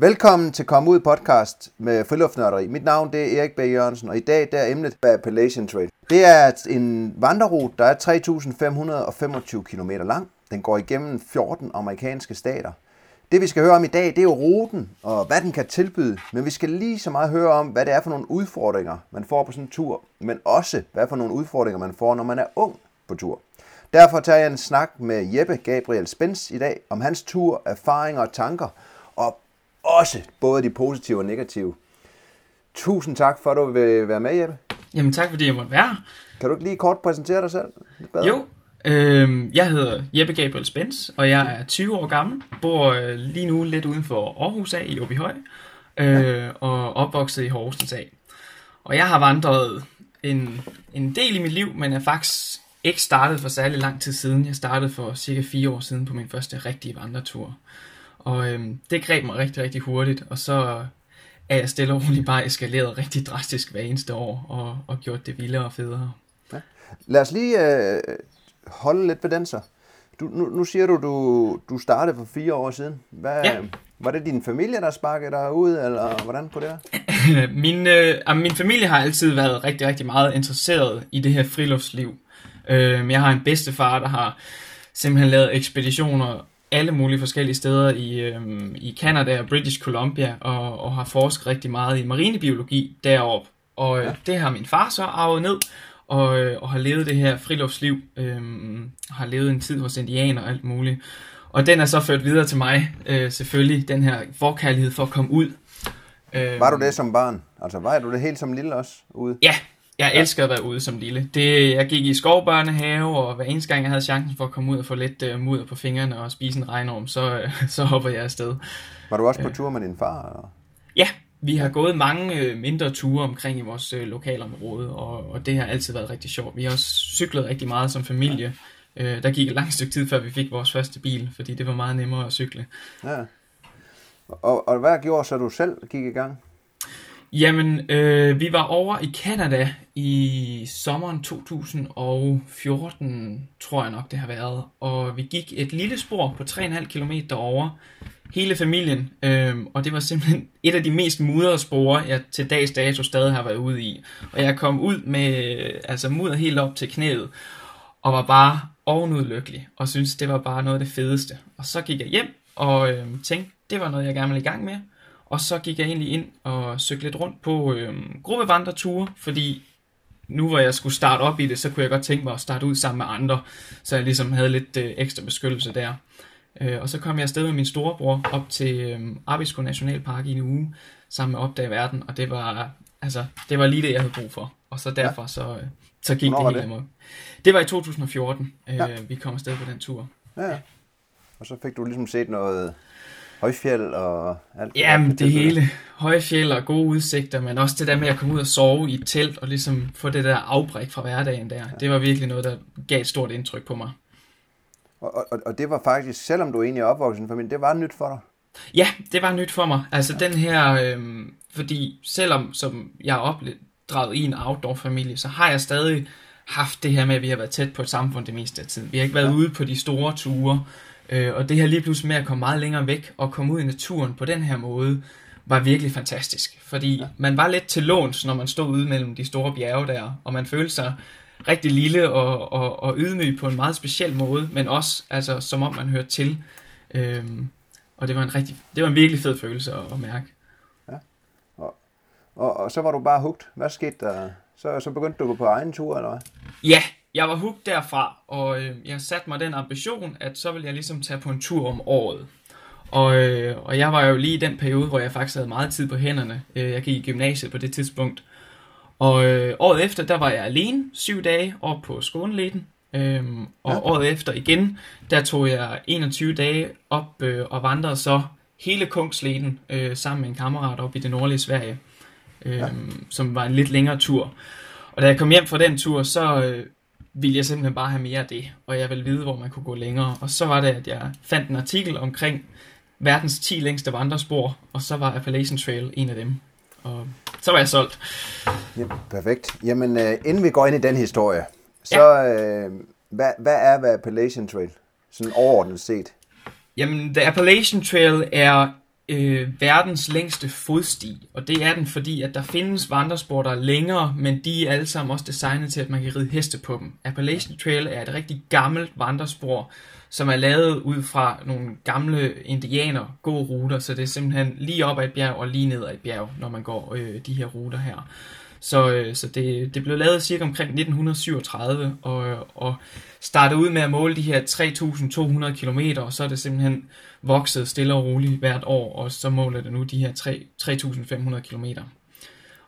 Velkommen til Kom Ud podcast med til Friluftnørderi. Mit navn det er Erik B. Jørgensen, og i dag der er emnet Appalachian Trail. Det er en vandrerute, der er 3.525 km lang. Den går igennem 14 amerikanske stater. Det vi skal høre om i dag, det er jo ruten og hvad den kan tilbyde, men vi skal lige så meget høre om, hvad det er for nogle udfordringer, man får på sådan en tur, men også hvad for nogle udfordringer, man får, når man er ung på tur. Derfor tager jeg en snak med Jeppe Gabriel Spens i dag om hans tur, erfaringer og tanker, og også både de positive og negative. Tusind tak for, at du vil være med, Jeppe. Jamen tak, fordi jeg måtte være Kan du ikke lige kort præsentere dig selv? Jo, øh, jeg hedder Jeppe Gabriel Spens, og jeg er 20 år gammel, bor øh, lige nu lidt uden for Aarhus af i Åbyhøj, øh, ja. og opvokset i Horsens af. Og jeg har vandret en, en del i mit liv, men er faktisk ikke startet for særlig lang tid siden. Jeg startede for cirka fire år siden på min første rigtige vandretur. Og øhm, det greb mig rigtig, rigtig hurtigt, og så er jeg stille og roligt bare eskaleret rigtig drastisk hver eneste år, og, og gjort det vildere og federe. Ja. Lad os lige øh, holde lidt ved den så. Du, nu, nu siger du, du, du startede for fire år siden. Hvad, ja. Var det din familie, der sparkede dig ud, eller hvordan på det min, øh, min familie har altid været rigtig, rigtig meget interesseret i det her friluftsliv. Øh, jeg har en bedstefar, der har simpelthen lavet ekspeditioner alle mulige forskellige steder i, øh, i Canada og British Columbia, og, og har forsket rigtig meget i marinebiologi deroppe. Og øh, ja. det har min far så arvet ned, og, øh, og har levet det her friluftsliv, øh, har levet en tid hos indianer og alt muligt. Og den er så ført videre til mig, øh, selvfølgelig, den her forkærlighed for at komme ud. Øh, var du det som barn? Altså var du det helt som lille også ude? Ja, jeg elsker at være ude som lille. Det, jeg gik i skovbørnehave, og hver eneste gang jeg havde chancen for at komme ud og få lidt uh, mudder på fingrene og spise en regnorm, så, uh, så hopper jeg afsted. Var du også på uh, tur med din far? Eller? Ja, vi har gået mange uh, mindre ture omkring i vores uh, lokalområde, og, og det har altid været rigtig sjovt. Vi har også cyklet rigtig meget som familie. Ja. Uh, der gik et langt stykke tid, før vi fik vores første bil, fordi det var meget nemmere at cykle. Ja. Og, og hvad gjorde så du selv gik i gang? Jamen, øh, vi var over i Canada i sommeren 2014, tror jeg nok det har været. Og vi gik et lille spor på 3,5 km over hele familien. Øh, og det var simpelthen et af de mest mudrede spor, jeg til dags dato stadig har været ude i. Og jeg kom ud med altså mudder helt op til knæet. Og var bare ovenud lykkelig. Og synes det var bare noget af det fedeste. Og så gik jeg hjem og øh, tænkte, det var noget, jeg gerne ville i gang med. Og så gik jeg egentlig ind og søgte lidt rundt på øh, gruppevandreture, fordi nu hvor jeg skulle starte op i det, så kunne jeg godt tænke mig at starte ud sammen med andre, så jeg ligesom havde lidt øh, ekstra beskyttelse der. Øh, og så kom jeg afsted med min storebror op til øh, Abisko Nationalpark i en uge, sammen med Opdag Verden, og det var, altså, det var lige det, jeg havde brug for. Og så derfor, ja. så, øh, så gik Hvornår det helt amok. Det var i 2014, øh, ja. vi kom afsted på den tur. Ja, og så fik du ligesom set noget højfjeld og alt Jamen, det, det hele. Højfjeld og gode udsigter, men også det der med at komme ud og sove i et telt og ligesom få det der afbræk fra hverdagen der. Ja. Det var virkelig noget, der gav et stort indtryk på mig. Og, og, og det var faktisk, selvom du egentlig er opvokset i en familie, det var nyt for dig? Ja, det var nyt for mig. Altså ja. den her, øhm, fordi selvom som jeg har opdraget i en outdoor-familie, så har jeg stadig haft det her med, at vi har været tæt på et samfund det meste af tiden. Vi har ikke været ja. ude på de store ture, Øh, og det her lige pludselig med at komme meget længere væk og komme ud i naturen på den her måde, var virkelig fantastisk. Fordi ja. man var lidt til låns, når man stod ude mellem de store bjerge der, og man følte sig rigtig lille og, og, og ydmyg på en meget speciel måde, men også altså, som om man hørte til. Øhm, og det var en rigtig, det var en virkelig fed følelse at, at mærke. Ja. Og, og, og så var du bare hugt. Hvad skete der? Så, så begyndte du at gå på egen tur, eller hvad? Ja, jeg var hooked derfra, og øh, jeg satte mig den ambition, at så ville jeg ligesom tage på en tur om året. Og, øh, og jeg var jo lige i den periode, hvor jeg faktisk havde meget tid på hænderne. Øh, jeg gik i gymnasiet på det tidspunkt. Og øh, året efter, der var jeg alene syv dage op på Skåneleden. Øhm, og ja. året efter igen, der tog jeg 21 dage op øh, og vandrede så hele Kungsleden øh, sammen med en kammerat op i det nordlige Sverige, øh, ja. som var en lidt længere tur. Og da jeg kom hjem fra den tur, så øh, ville jeg simpelthen bare have mere af det, og jeg ville vide, hvor man kunne gå længere. Og så var det, at jeg fandt en artikel omkring verdens 10 længste vandrespor, og så var Appalachian Trail en af dem. Og så var jeg solgt. Ja, perfekt. Jamen, uh, inden vi går ind i den historie, så ja. uh, hvad, hvad er hvad Appalachian Trail? Sådan overordnet set. Jamen, The Appalachian Trail er øh, verdens længste fodsti, og det er den, fordi at der findes vandrespor, der er længere, men de er alle sammen også designet til, at man kan ride heste på dem. Appalachian Trail er et rigtig gammelt vandrespor, som er lavet ud fra nogle gamle indianer gåruter, så det er simpelthen lige op ad et bjerg og lige ned ad et bjerg, når man går øh, de her ruter her. Så, øh, så det, det blev lavet cirka omkring 1937, og, og startede ud med at måle de her 3.200 km, og så er det simpelthen vokset stille og roligt hvert år, og så måler det nu de her 3.500 km.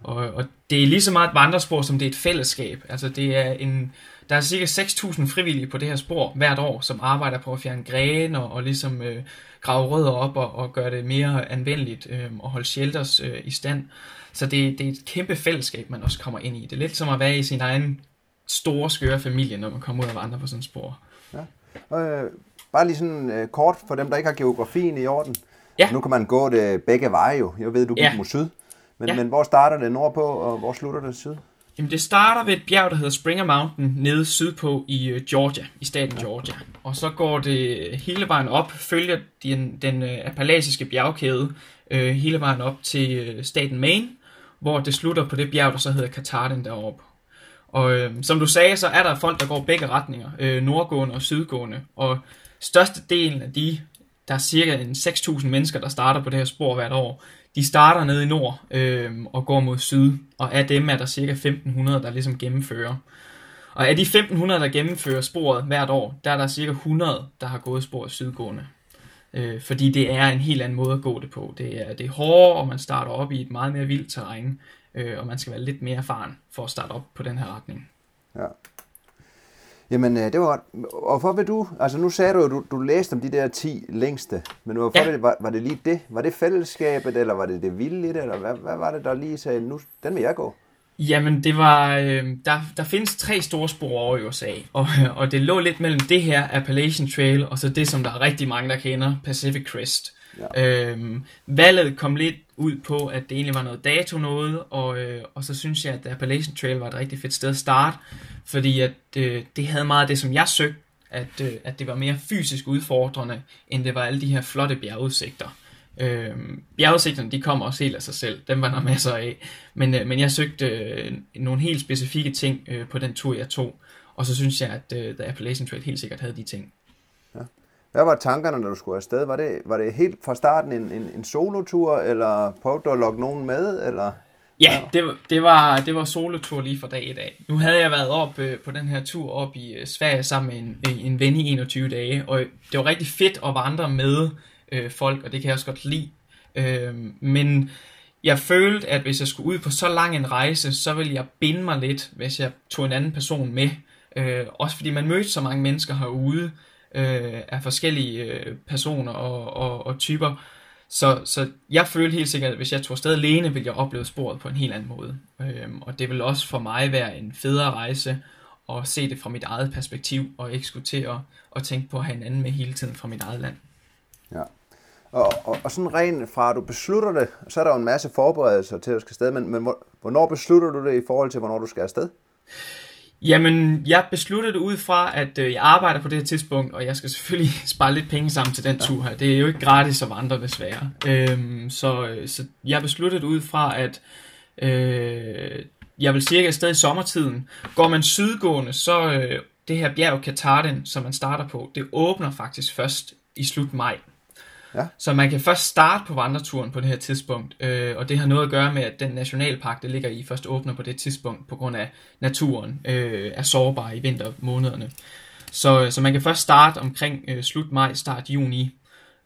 Og, og det er lige så meget et vandrespor, som det er et fællesskab. Altså det er en, der er cirka 6.000 frivillige på det her spor hvert år, som arbejder på at fjerne grene og, og ligesom øh, grave rødder op og, og gøre det mere anvendeligt øh, og holde shelters øh, i stand. Så det, det er et kæmpe fællesskab, man også kommer ind i. Det er lidt som at være i sin egen store, skøre familie, når man kommer ud og vandrer på sådan et spor. Ja. Øh, bare lige sådan øh, kort for dem, der ikke har geografien i orden. Ja. Nu kan man gå det begge veje jo. Jeg ved, du gik Ja. mod syd. Men, Ja. men hvor starter det nordpå, og hvor slutter det syd? Jamen det starter ved et bjerg, der hedder Springer Mountain, nede sydpå i øh, Georgia, i staten Georgia. Og så går det hele vejen op, følger den, den øh, appalachiske bjergkæde øh, hele vejen op til øh, staten Maine, hvor det slutter på det bjerg, der så hedder Katarden deroppe. Og øh, som du sagde, så er der folk, der går begge retninger, øh, nordgående og sydgående. Og størstedelen af de, der er cirka 6.000 mennesker, der starter på det her spor hvert år, de starter nede i nord øh, og går mod syd, og af dem er der cirka 1.500, der ligesom gennemfører. Og af de 1.500, der gennemfører sporet hvert år, der er der cirka 100, der har gået sporet sydgående. Øh, fordi det er en helt anden måde at gå det på. Det er, det er hårdere, og man starter op i et meget mere vildt terræn, øh, og man skal være lidt mere erfaren for at starte op på den her retning. Ja. Jamen, øh, det var. Og hvorfor vil du, altså nu sagde du jo, du, du læste om de der 10 længste, men hvorfor Ja. det, var, var det lige det? Var det fællesskabet, eller var det det vilde i det, eller hvad, hvad var det, der lige sagde, nu, den vil jeg gå? Jamen, det var, øh, der, der findes tre store spor over i USA, og, og det lå lidt mellem det her Appalachian Trail, og så det, som der er rigtig mange, der kender, Pacific Crest. Ja. Øhm, valget kom lidt ud på, at det egentlig var noget dato noget, og, øh, og så synes jeg, at Appalachian Trail var et rigtig fedt sted at starte, fordi at øh, det havde meget af det, som jeg søgte, at, øh, at det var mere fysisk udfordrende, end det var alle de her flotte bjergudsigter. Øhm, bjergudsigterne, de kommer også helt af sig selv. Dem var der masser af. Men, øh, men jeg søgte øh, nogle helt specifikke ting øh, på den tur, jeg tog. Og så synes jeg, at øh, The Appalachian Trail helt sikkert havde de ting. Hvad var tankerne, når du skulle afsted? Var det, var det helt fra starten en, en, en solotur, eller prøvede du at lokke nogen med, eller? Ja, det, var- det var, det var solotur lige fra dag i dag. Nu havde jeg været op øh, på den her tur op i øh, Sverige sammen med en, en ven i 21 dage, og det var rigtig fedt at vandre med øh, folk, og det kan jeg også godt lide. Øh, men jeg følte, at hvis jeg skulle ud på så lang en rejse, så ville jeg binde mig lidt, hvis jeg tog en anden person med. Øh, også fordi man mødte så mange mennesker herude øh, af forskellige øh, personer og, og, og typer. Så, så jeg følte helt sikkert, at hvis jeg tog afsted alene, ville jeg opleve sporet på en helt anden måde. Øhm, og det vil også for mig være en federe rejse at se det fra mit eget perspektiv, og ikke skulle til at, at tænke på at have en anden med hele tiden fra mit eget land. Ja. Og, og, og sådan rent fra, at du beslutter det, så er der jo en masse forberedelser til, at du skal afsted, men, men hvor- hvornår beslutter du det i forhold til, hvornår du skal afsted? Jamen, jeg besluttede det ud fra, at øh, jeg arbejder på det her tidspunkt, og jeg skal selvfølgelig spare lidt penge sammen til den tur her. Det er jo ikke gratis at vandre, desværre. Øhm, så, øh, så jeg besluttede det ud fra, at øh, jeg vil cirka afsted i sommertiden. Går man sydgående, så øh, det her bjerg Katahdin, som man starter på, det åbner faktisk først i slut maj. Ja. Så man kan først starte på vandreturen på det her tidspunkt, øh, og det har noget at gøre med, at den nationalpark, det ligger i, først åbner på det tidspunkt, på grund af naturen øh, er sårbar i vintermånederne. Så, så man kan først starte omkring øh, slut maj, start juni,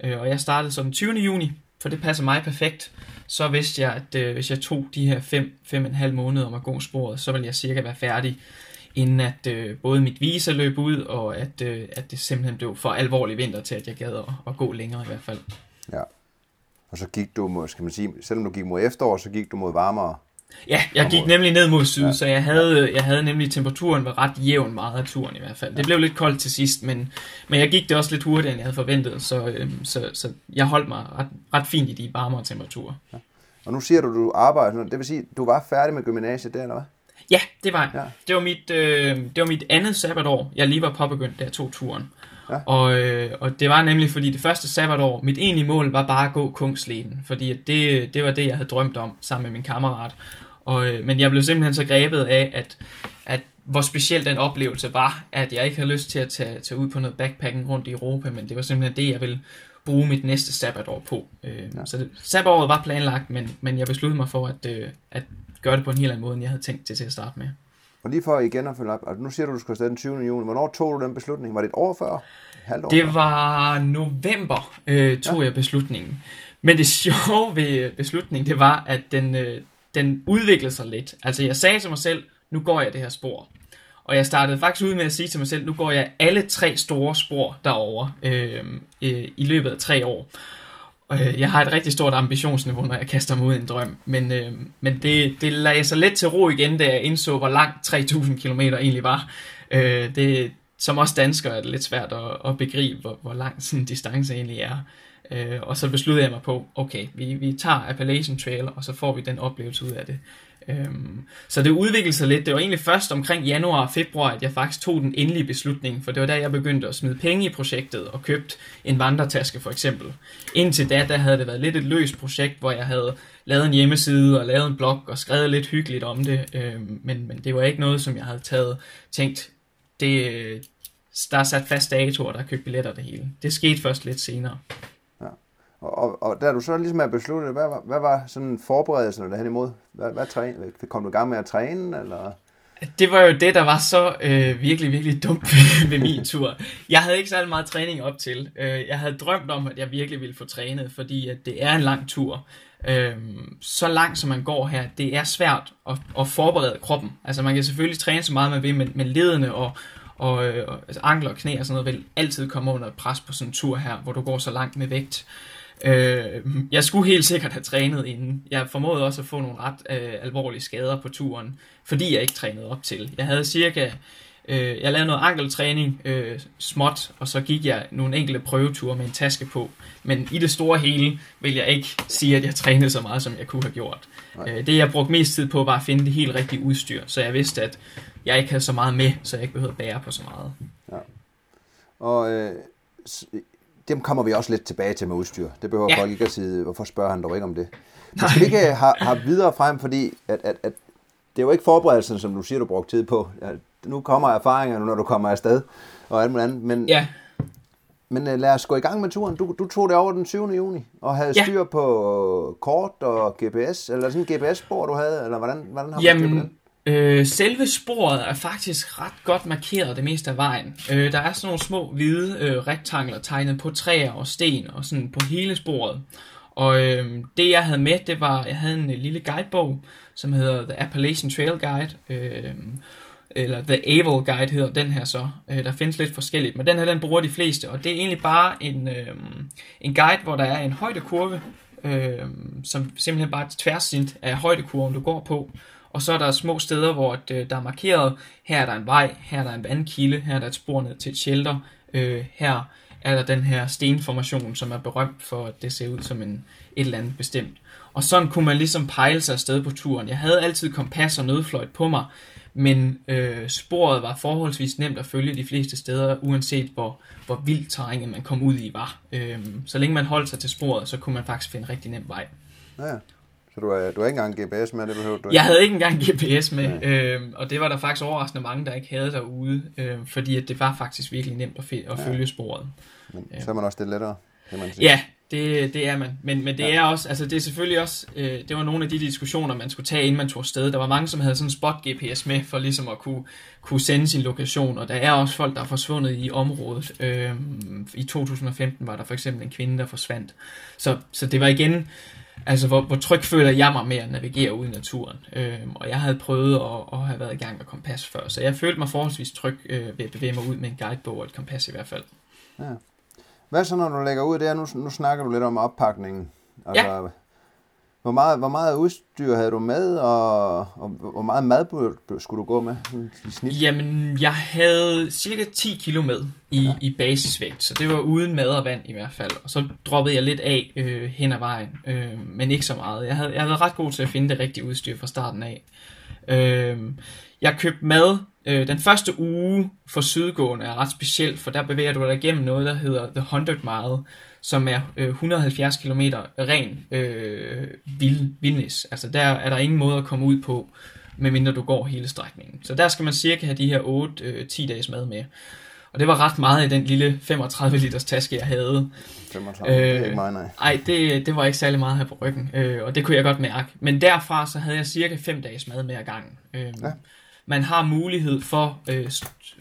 øh, og jeg startede så den 20. juni, for det passer mig perfekt. Så vidste jeg, at øh, hvis jeg tog de her 5 fem, en halv måneder om at gå sporet, så ville jeg cirka være færdig, inden at øh, både mit visa løb ud, og at, øh, at det simpelthen blev for alvorlig vinter til, at jeg gad at, at gå længere i hvert fald. Ja. Og så gik du mod, skal man sige, selvom du gik mod efterår, så gik du mod varmere. Ja, jeg gik nemlig ned mod syd, Ja. ja. så jeg havde, jeg havde nemlig temperaturen var ret jævn meget af turen i hvert fald. Det blev lidt koldt til sidst, men, men jeg gik det også lidt hurtigere, end jeg havde forventet, så, øhm, så, så jeg holdt mig ret, ret fint i de varmere temperaturer. Og nu siger du, du arbejder, det vil sige, du var færdig med gymnasiet der, eller hvad? Ja, det var. Ja. Det, var mit, øh, det var mit andet sabbatår, jeg lige var påbegyndt, da jeg tog turen. Ja. Og, øh, og det var nemlig fordi det første sabbatår, mit egentlige mål var bare at gå Kungsleden, fordi det, det var det, jeg havde drømt om sammen med min kammerat. Og, øh, men jeg blev simpelthen så grebet af, at, at hvor speciel den oplevelse var, at jeg ikke havde lyst til at tage, tage ud på noget backpacking rundt i Europa, men det var simpelthen det, jeg ville bruge mit næste sabbatår på. Øh, ja. Så det, sabbatåret var planlagt, men, men jeg besluttede mig for at, øh, at gøre det på en helt anden måde, end jeg havde tænkt det til at starte med. Og lige for igen at følge op, altså nu siger du, du skulle afsted den 20. juni. Hvornår tog du den beslutning? Var det et år før? Halvt år det var november, øh, tog ja. jeg beslutningen. Men det sjove ved beslutningen, det var, at den, øh, den udviklede sig lidt. Altså jeg sagde til mig selv, nu går jeg det her spor. Og jeg startede faktisk ud med at sige til mig selv, nu går jeg alle tre store spor derover øh, øh, i løbet af tre år. Øh, jeg har et rigtig stort ambitionsniveau, når jeg kaster mig ud i en drøm, men, øh, men det, det lagde sig lidt til ro igen, da jeg indså, hvor langt 3000 km egentlig var. Øh, det, som også dansker er det lidt svært at, at begribe, hvor, hvor lang sådan en distance egentlig er. Øh, og så besluttede jeg mig på, okay, vi, vi tager Appalachian Trail, og så får vi den oplevelse ud af det. Øhm, så det udviklede sig lidt. Det var egentlig først omkring januar og februar, at jeg faktisk tog den endelige beslutning, for det var der, jeg begyndte at smide penge i projektet og købte en vandretaske for eksempel. Indtil da, der havde det været lidt et løst projekt, hvor jeg havde lavet en hjemmeside og lavet en blog og skrevet lidt hyggeligt om det, øhm, men, men det var ikke noget, som jeg havde taget tænkt, det, der er sat fast dato, og der købte købt billetter det hele. Det skete først lidt senere. Og, og, da du så ligesom er besluttet, hvad hvad var sådan forberedelsen derhen imod? Hvad, hvad træne? Kom du i gang med at træne, eller? Det var jo det, der var så øh, virkelig, virkelig dumt ved min tur. Jeg havde ikke særlig meget træning op til. Øh, jeg havde drømt om, at jeg virkelig ville få trænet, fordi at det er en lang tur. Øh, så langt som man går her, det er svært at, at forberede kroppen. Altså man kan selvfølgelig træne så meget man vil, men, men ledene og, og, øh, og altså ankler og knæ og sådan noget vil altid komme under pres på sådan en tur her, hvor du går så langt med vægt. Øh, jeg skulle helt sikkert have trænet inden. Jeg formåede også at få nogle ret øh, alvorlige skader på turen, fordi jeg ikke trænede op til. Jeg havde cirka, øh, jeg lavede noget ankeltræning øh, småt, og så gik jeg nogle enkelte prøveture med en taske på. Men i det store hele vil jeg ikke sige, at jeg trænede så meget, som jeg kunne have gjort. Øh, det jeg brugte mest tid på var at finde det helt rigtige udstyr, så jeg vidste, at jeg ikke havde så meget med, så jeg ikke behøvede at bære på så meget. Ja. Og øh, dem kommer vi også lidt tilbage til med udstyr. Det behøver ja. folk ikke at sige, hvorfor spørger han dog ikke om det. Men skal vi ikke have, have videre frem, fordi at, at, at det er jo ikke forberedelsen, som du siger, du brugte tid på. Ja, nu kommer erfaringerne, når du kommer afsted og alt muligt andet. Men, ja. men uh, lad os gå i gang med turen. Du, du tog det over den 7. juni og havde styr ja. på kort og GPS, eller sådan en GPS-spor, du havde, eller hvordan, hvordan har du Jamen, det på den? Øh, selve sporet er faktisk ret godt markeret det meste af vejen. Øh, der er sådan nogle små hvide øh, rektangler tegnet på træer og sten og sådan på hele sporet. Og øh, det jeg havde med, det var, jeg havde en øh, lille guidebog, som hedder The Appalachian Trail Guide. Øh, eller The Able Guide hedder den her så. Øh, der findes lidt forskelligt, men den her den bruger de fleste. Og det er egentlig bare en, øh, en guide, hvor der er en højdekurve, øh, som simpelthen bare er tværsnit af højdekurven, du går på. Og så er der små steder, hvor det, øh, der er markeret, her er der en vej, her er der en vandkilde, her er der et spor ned til et shelter, øh, her er der den her stenformation, som er berømt for, at det ser ud som en, et eller andet bestemt. Og sådan kunne man ligesom pejle sig afsted på turen. Jeg havde altid kompas og nødfløjt på mig, men øh, sporet var forholdsvis nemt at følge de fleste steder, uanset hvor, hvor vildt terrænet man kom ud i var. Øh, så længe man holdt sig til sporet, så kunne man faktisk finde rigtig nem vej. Ja. Så du har, du har ikke engang GPS med, det behøver du ikke? Jeg havde ikke engang GPS med, ja. øhm, og det var der faktisk overraskende mange, der ikke havde derude, øhm, fordi at det var faktisk virkelig nemt at, at følge ja. sporet. Men så er man også det lettere, kan man sige. Ja, det, det er man. Men, men det ja. er også, altså det er selvfølgelig også, øh, det var nogle af de diskussioner, man skulle tage, inden man tog afsted. Der var mange, som havde sådan en spot-GPS med, for ligesom at kunne, kunne sende sin lokation, og der er også folk, der er forsvundet i området. Øh, I 2015 var der for eksempel en kvinde, der forsvandt. Så, så det var igen, Altså, hvor, hvor tryg føler jeg mig med at navigere ud i naturen. Øhm, og jeg havde prøvet at, at have været i gang med kompas før, så jeg følte mig forholdsvis tryg øh, ved at bevæge mig ud med en guidebog og et kompas i hvert fald. Ja. Hvad så, når du lægger ud der? Nu, nu snakker du lidt om oppakningen. Altså, ja. Hvor meget, hvor meget udstyr havde du med, og, og hvor meget mad skulle du gå med i snit? Jamen, jeg havde cirka 10 kilo med i, ja. i basisvægt, så det var uden mad og vand i hvert fald. Og så droppede jeg lidt af øh, hen ad vejen, øh, men ikke så meget. Jeg havde, jeg havde ret god til at finde det rigtige udstyr fra starten af. Øh, jeg købte mad Øh, den første uge for sydgående er ret speciel, for der bevæger du dig igennem noget, der hedder The 100 Mile, som er øh, 170 km ren øh, vild, vildnis. Altså der er der ingen måde at komme ud på, medmindre du går hele strækningen. Så der skal man cirka have de her 8-10 øh, dages mad med. Og det var ret meget i den lille 35 liters taske, jeg havde. 35, øh, det er ikke meget, nej. Ej, det, det var ikke særlig meget her på ryggen, øh, og det kunne jeg godt mærke. Men derfra så havde jeg cirka 5 dages mad med ad gangen. Øh, ja. Man har mulighed for, øh,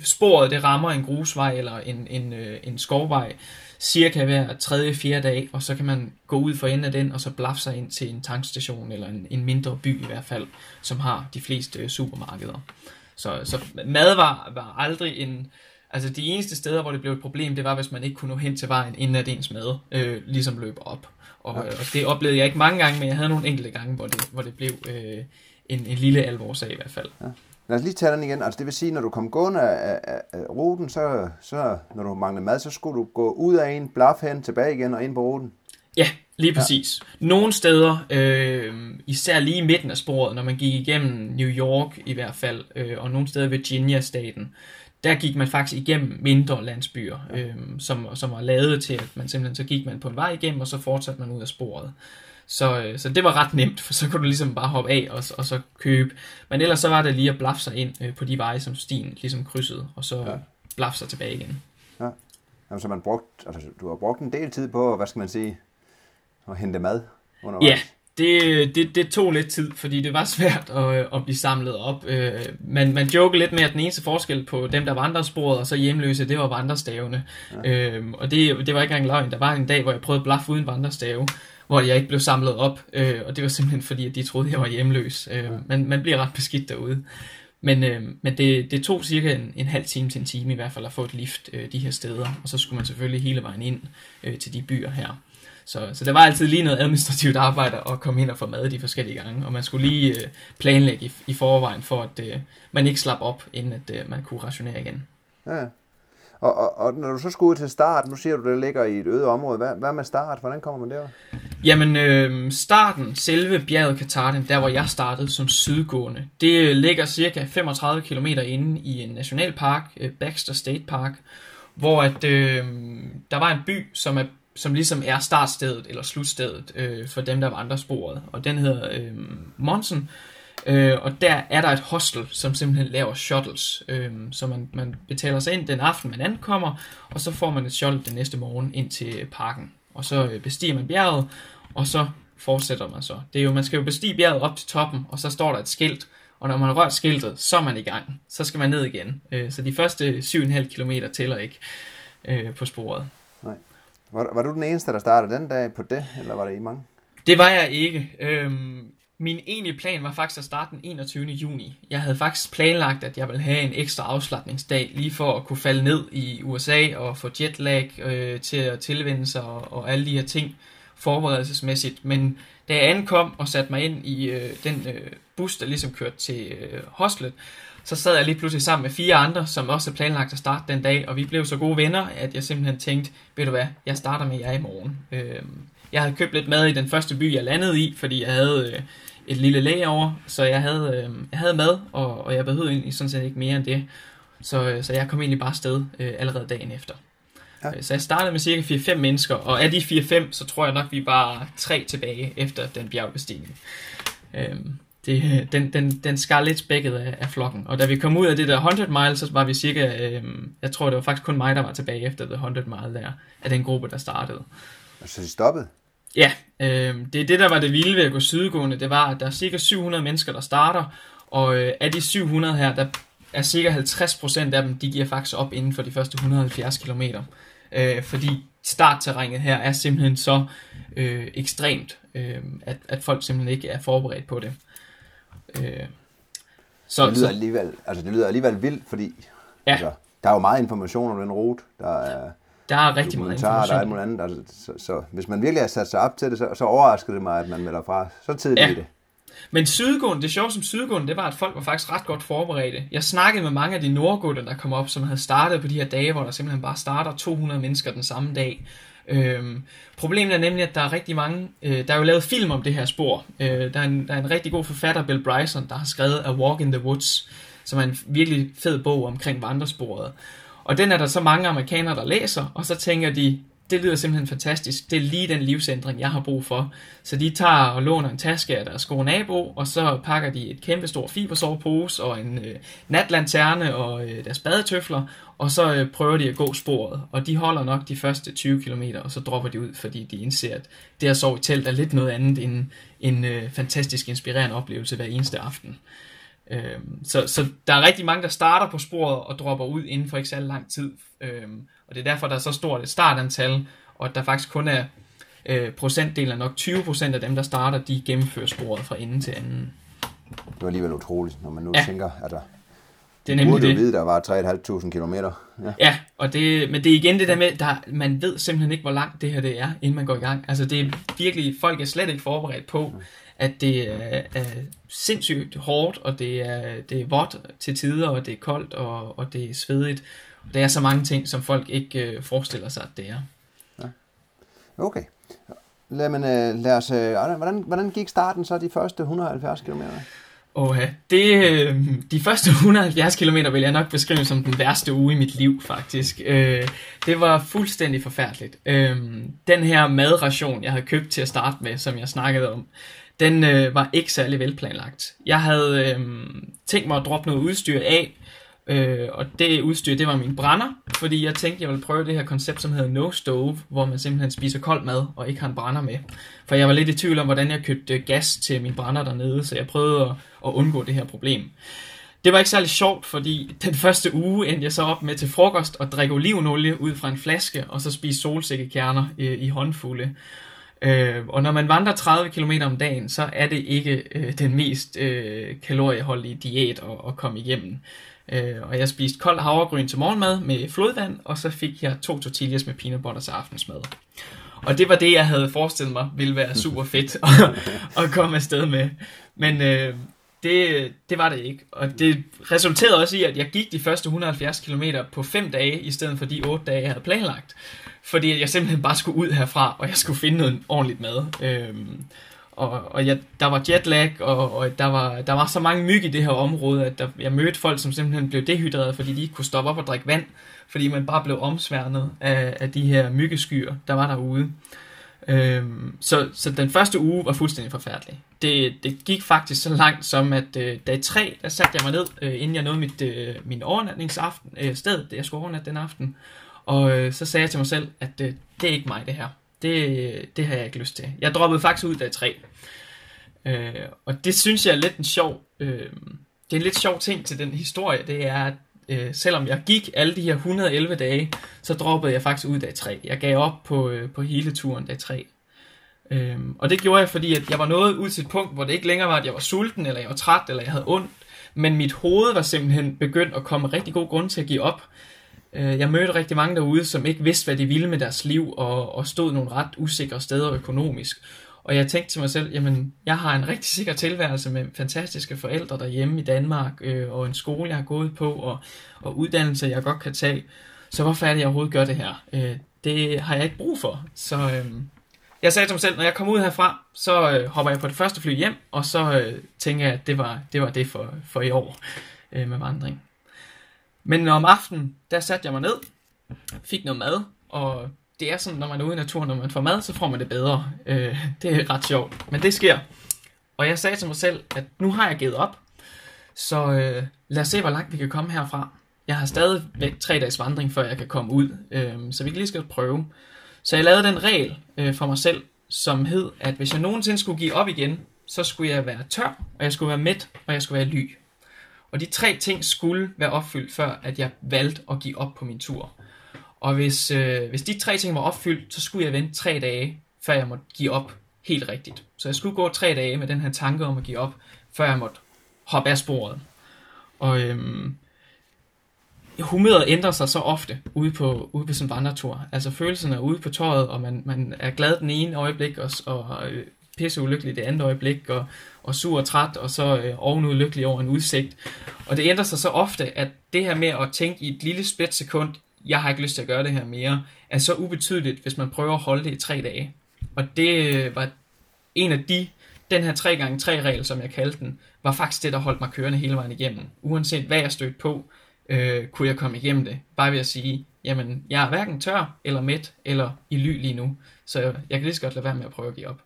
sporet det rammer en grusvej eller en, en, øh, en skovvej, cirka hver tredje, fjerde dag, og så kan man gå ud for enden af den, og så blaffe sig ind til en tankstation, eller en, en mindre by i hvert fald, som har de fleste øh, supermarkeder. Så, så mad var, var aldrig en... Altså de eneste steder, hvor det blev et problem, det var, hvis man ikke kunne nå hen til vejen, inden at ens mad øh, ligesom løb op. Og, ja. og det oplevede jeg ikke mange gange, men jeg havde nogle enkelte gange, hvor det, hvor det blev øh, en, en lille alvorsag i hvert fald. Ja. Lad os lige tage den igen. Altså det vil sige, når du kom gående af, af, af ruten, så, så når du manglede mad, så skulle du gå ud af en, blaf hen, tilbage igen og ind på ruten. Ja, lige præcis. Ja. Nogle steder, øh, især lige i midten af sporet, når man gik igennem New York i hvert fald, øh, og nogle steder Virginia-staten, der gik man faktisk igennem mindre landsbyer, ja. øh, som, som var lavet til, at man simpelthen så gik man på en vej igennem, og så fortsatte man ud af sporet. Så, øh, så det var ret nemt, for så kunne du ligesom bare hoppe af og, og så købe. Men ellers så var det lige at blaffe sig ind øh, på de veje, som stien ligesom krydsede, og så ja. blaffe sig tilbage igen. Ja. Jamen, så man brugt, altså, du har brugt en del tid på, hvad skal man sige, at hente mad undervejs. Ja, det, det, det tog lidt tid, fordi det var svært at, at blive samlet op. Øh, man, man joker lidt med, at den eneste forskel på dem, der vandrede sporet og så hjemløse, det var vandrestavene. Ja. Øhm, og det, det var ikke engang løgn. Der var en dag, hvor jeg prøvede at blaffe uden vandrestave, hvor jeg ikke blev samlet op. Øh, og det var simpelthen fordi, at de troede, at jeg var hjemløs. Øh, man, man bliver ret beskidt derude. Men, øh, men det, det tog cirka en, en halv time til en time i hvert fald at få et lift øh, de her steder. Og så skulle man selvfølgelig hele vejen ind øh, til de byer her. Så, så der var altid lige noget administrativt arbejde at komme ind og få mad de forskellige gange, og man skulle lige øh, planlægge i, i forvejen for, at øh, man ikke slap op, inden at øh, man kunne rationere igen. Ja. Og, og, og når du så skal ud til start, nu siger du, det ligger i et øde område. Hvad, hvad med start? Hvordan kommer man der? Jamen, øh, starten, selve bjerget Katarden, der hvor jeg startede som sydgående, det ligger cirka 35 km inde i en nationalpark, øh, Baxter State Park, hvor at, øh, der var en by, som er som ligesom er startstedet eller slutstedet øh, for dem, der vandrer sporet. Og den hedder øh, Monson. Øh, og der er der et hostel, som simpelthen laver shuttles. Øh, så man, man betaler sig ind den aften, man ankommer, og så får man et shuttle den næste morgen ind til parken. Og så øh, bestiger man bjerget, og så fortsætter man så. Det er jo, man skal jo bestige bjerget op til toppen, og så står der et skilt, og når man har rørt skiltet, så er man i gang. Så skal man ned igen. Øh, så de første 7,5 km tæller ikke øh, på sporet. Nej. Var, var du den eneste, der startede den dag på det, eller var det i mange? Det var jeg ikke. Øhm, min egentlige plan var faktisk at starte den 21. juni. Jeg havde faktisk planlagt, at jeg ville have en ekstra afslappningsdag, lige for at kunne falde ned i USA og få jetlag øh, til at tilvende sig og, og alle de her ting forberedelsesmæssigt. Men da jeg ankom og satte mig ind i øh, den øh, bus, der ligesom kørte til øh, hostlet, så sad jeg lige pludselig sammen med fire andre, som også havde planlagt at starte den dag, og vi blev så gode venner, at jeg simpelthen tænkte, ved du hvad, jeg starter med jer i morgen. Øh, jeg havde købt lidt mad i den første by, jeg landede i, fordi jeg havde øh, et lille lager, så jeg havde, øh, jeg havde mad, og, og jeg behøvede egentlig sådan set ikke mere end det. Så, øh, så jeg kom egentlig bare afsted øh, allerede dagen efter. Ja. Øh, så jeg startede med cirka 4-5 mennesker, og af de 4-5, så tror jeg nok, vi var tre tilbage efter den bjergbestigning. Øh, det, den, den, den skar lidt spækket af, af flokken. Og da vi kom ud af det der 100 mile, så var vi cirka, øh, jeg tror det var faktisk kun mig, der var tilbage efter det 100 mile der, af den gruppe, der startede. Så de stoppede? Ja, øh, det er det, der var det vilde ved at gå sydgående, det var, at der er cirka 700 mennesker, der starter, og øh, af de 700 her, der er cirka 50% af dem, de giver faktisk op inden for de første 170 km. Øh, fordi startterrænet her er simpelthen så øh, ekstremt, øh, at, at folk simpelthen ikke er forberedt på det. Øh, så, det, lyder alligevel, altså det lyder alligevel vildt, fordi ja. altså, der er jo meget information om den rute. Der er, der er rigtig meget information. Der er alt andet. Altså, så, så, hvis man virkelig har sat sig op til det, så, så overrasker det mig, at man melder fra så tidligt ja. i det. Men Sydgården, det sjove som Sydgården, det var, at folk var faktisk ret godt forberedte. Jeg snakkede med mange af de nordgårder, der kom op, som havde startet på de her dage, hvor der simpelthen bare starter 200 mennesker den samme dag. Øhm, problemet er nemlig, at der er rigtig mange, øh, der er jo lavet film om det her spor. Øh, der, er en, der er en rigtig god forfatter, Bill Bryson, der har skrevet A Walk in the Woods, som er en virkelig fed bog omkring vandresporet. Og den er der så mange amerikanere, der læser, og så tænker de, det lyder simpelthen fantastisk. Det er lige den livsændring, jeg har brug for. Så de tager og låner en taske af deres gode nabo, og så pakker de et kæmpe stor fibersovepose og en øh, natlanterne og øh, deres badetøfler, og så øh, prøver de at gå sporet. Og de holder nok de første 20 km, og så dropper de ud, fordi de indser, at det at sove i telt er lidt noget andet end en øh, fantastisk inspirerende oplevelse hver eneste aften. Øhm, så, så der er rigtig mange, der starter på sporet og dropper ud inden for ikke så lang tid. Øhm, og det er derfor, der er så stort et startantal, og at der faktisk kun er øh, procentdelen af nok 20% af dem, der starter, de gennemfører sporet fra ende til anden. Det var alligevel utroligt, når man nu ja. tænker, at der det er nemlig burde det. vide, der var 3.500 km. Ja. Ja, og det, men det er igen det der med, der, man ved simpelthen ikke, hvor langt det her det er, inden man går i gang. Altså det er virkelig, folk er slet ikke forberedt på, at det er, er sindssygt hårdt, og det er, det er vådt til tider, og det er koldt, og, og det er svedigt. Det er så mange ting, som folk ikke øh, forestiller sig, at det er. Okay. Lad, men, øh, lad os, øh, hvordan, hvordan gik starten så de første 170 km? Og det, øh, de første 170 km vil jeg nok beskrive som den værste uge i mit liv, faktisk. Øh, det var fuldstændig forfærdeligt. Øh, den her madration, jeg havde købt til at starte med, som jeg snakkede om, den øh, var ikke særlig velplanlagt. Jeg havde øh, tænkt mig at droppe noget udstyr af, Øh, og det udstyr, det var min brænder, fordi jeg tænkte, jeg ville prøve det her koncept, som hedder No Stove, hvor man simpelthen spiser kold mad og ikke har en brænder med. For jeg var lidt i tvivl om, hvordan jeg købte øh, gas til min brænder dernede, så jeg prøvede at, at undgå det her problem. Det var ikke særlig sjovt, fordi den første uge endte jeg så op med til frokost og drikke olivenolie ud fra en flaske, og så spise solsikkekerner øh, i håndfulde. Øh, og når man vandrer 30 km om dagen, så er det ikke øh, den mest øh, kalorieholdige diæt at, at komme igennem. Øh, og jeg spiste kold havregryn til morgenmad med flodvand, og så fik jeg to tortillas med peanut butter til aftensmad. Og det var det, jeg havde forestillet mig ville være super fedt at, at komme afsted med. Men øh, det, det var det ikke. Og det resulterede også i, at jeg gik de første 170 km på 5 dage, i stedet for de 8 dage, jeg havde planlagt. Fordi jeg simpelthen bare skulle ud herfra, og jeg skulle finde noget ordentligt mad. Øhm, og, og jeg, der var jetlag, og, og der, var, der var så mange myg i det her område, at der, jeg mødte folk, som simpelthen blev dehydreret, fordi de ikke kunne stoppe op og drikke vand, fordi man bare blev omsværnet af, af de her myggeskyer, der var derude. Øhm, så, så den første uge var fuldstændig forfærdelig. Det, det gik faktisk så langt som, at øh, dag 3, der satte jeg mig ned, øh, inden jeg nåede mit, øh, min overnatningsaften, øh, sted, det jeg skulle overnatte den aften, og øh, så sagde jeg til mig selv, at øh, det er ikke mig det her det, øh, det har jeg ikke lyst til. Jeg droppede faktisk ud af tre. Øh, og det synes jeg er lidt en sjov, øh, det er en lidt sjov ting til den historie, det er, at øh, selvom jeg gik alle de her 111 dage, så droppede jeg faktisk ud dag 3. Jeg gav op på, øh, på hele turen dag 3. Øhm, og det gjorde jeg, fordi at jeg var nået ud til et punkt, hvor det ikke længere var, at jeg var sulten, eller jeg var træt, eller jeg havde ondt, men mit hoved var simpelthen begyndt at komme rigtig god grund til at give op. Øh, jeg mødte rigtig mange derude, som ikke vidste, hvad de ville med deres liv, og, og stod nogle ret usikre steder økonomisk. Og jeg tænkte til mig selv, jamen, jeg har en rigtig sikker tilværelse med fantastiske forældre derhjemme i Danmark, øh, og en skole, jeg har gået på, og, og uddannelse, jeg godt kan tage. Så hvorfor er det, jeg overhovedet gør det her? Øh, det har jeg ikke brug for. Så øh, jeg sagde til mig selv, når jeg kommer ud herfra, så øh, hopper jeg på det første fly hjem, og så øh, tænker jeg, at det var det, var det for, for i år øh, med vandring. Men om aftenen, der satte jeg mig ned, fik noget mad, og det er sådan, når man er ude i naturen, når man får mad, så får man det bedre. Øh, det er ret sjovt, men det sker. Og jeg sagde til mig selv, at nu har jeg givet op, så øh, lad os se, hvor langt vi kan komme herfra. Jeg har stadigvæk tre dages vandring, før jeg kan komme ud, øh, så vi kan lige skal prøve. Så jeg lavede den regel øh, for mig selv, som hed, at hvis jeg nogensinde skulle give op igen, så skulle jeg være tør, og jeg skulle være mæt, og jeg skulle være ly. Og de tre ting skulle være opfyldt, før at jeg valgte at give op på min tur. Og hvis, øh, hvis de tre ting var opfyldt, så skulle jeg vente tre dage, før jeg måtte give op helt rigtigt. Så jeg skulle gå tre dage med den her tanke om at give op, før jeg måtte hoppe af sporet. Og øhm, humøret ændrer sig så ofte ude på, ude på sådan en vandretur. Altså følelserne er ude på tøjet, og man, man er glad den ene øjeblik, og, og øh, øh, pisse ulykkelig det andet øjeblik, og, og sur og træt, og så øh, ovenud lykkelig over en udsigt. Og det ændrer sig så ofte, at det her med at tænke i et lille splitsekund, jeg har ikke lyst til at gøre det her mere, er så ubetydeligt, hvis man prøver at holde det i tre dage. Og det øh, var en af de den her 3x3-regel, som jeg kaldte den, var faktisk det, der holdt mig kørende hele vejen igennem. Uanset hvad jeg stødte på, øh, kunne jeg komme igennem det. Bare ved at sige, jamen, jeg er hverken tør, eller mæt, eller i ly lige nu. Så jeg, jeg kan lige så godt lade være med at prøve at give op.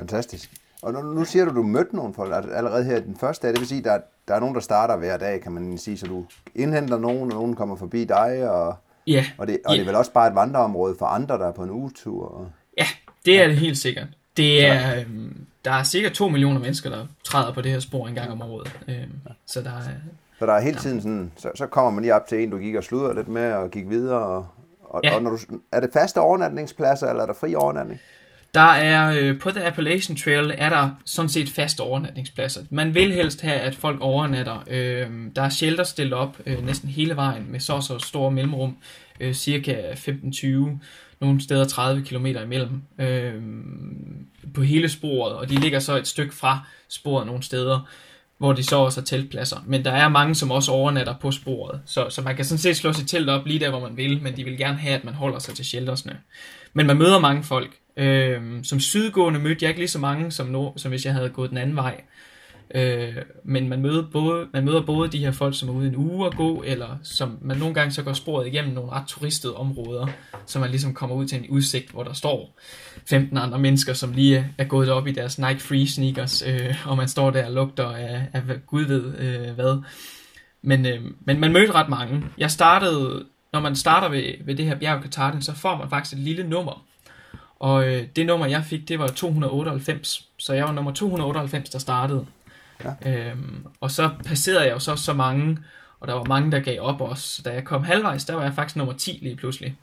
Fantastisk. Og nu, nu siger du, du mødte nogle folk allerede her den første dag. Det vil sige, der, der er nogen, der starter hver dag, kan man sige. Så du indhenter nogen, og nogen kommer forbi dig. Og, Ja, og, det, og ja. det er vel også bare et vandreområde for andre, der er på en ugetur. Og, Ja, det er det helt sikkert. Det er, øhm, der er cirka 2 millioner mennesker, der træder på det her spor en gang om året. Øhm, så der er, så der er hele tiden sådan, så, så kommer man lige op til en, du gik og sludrer lidt med, og gik videre. Og, og, Ja. og når du, er det faste overnatningspladser, eller er der fri overnatning? Der er øh, på The Appalachian Trail er der sådan set faste overnatningspladser. Man vil helst have, at folk overnatter. Øh, der er shelter stillet op øh, næsten hele vejen med så og så store mellemrum. Øh, cirka 15-20, nogle steder 30 km imellem øh, på hele sporet. Og de ligger så et stykke fra sporet nogle steder. hvor de så også har teltpladser. Men der er mange, som også overnatter på sporet. Så, så man kan sådan set slå sit telt op lige der, hvor man vil, men de vil gerne have, at man holder sig til sheltersne. Men man møder mange folk. Øh, som sydgående mødte jeg ikke lige så mange, som, nord, som hvis jeg havde gået den anden vej. Øh, men man møder, både, man møder både de her folk, som er ude en uge at gå, eller som man nogle gange så går sporet igennem nogle ret turistede områder, så man ligesom kommer ud til en udsigt, hvor der står 15 andre mennesker, som lige er, gået op i deres Nike Free sneakers, øh, og man står der og lugter af, af Gud ved øh, hvad. Men, øh, men man mødte ret mange. Jeg startede, når man starter ved, ved det her bjerg Katarden, så får man faktisk et lille nummer. Og øh, det nummer, jeg fik, det var 298. Så jeg var nummer 298, der startede. Ja. Øhm, og så passerede jeg jo så så mange, og der var mange, der gav op også. Da jeg kom halvvejs, der var jeg faktisk nummer 10 lige pludselig.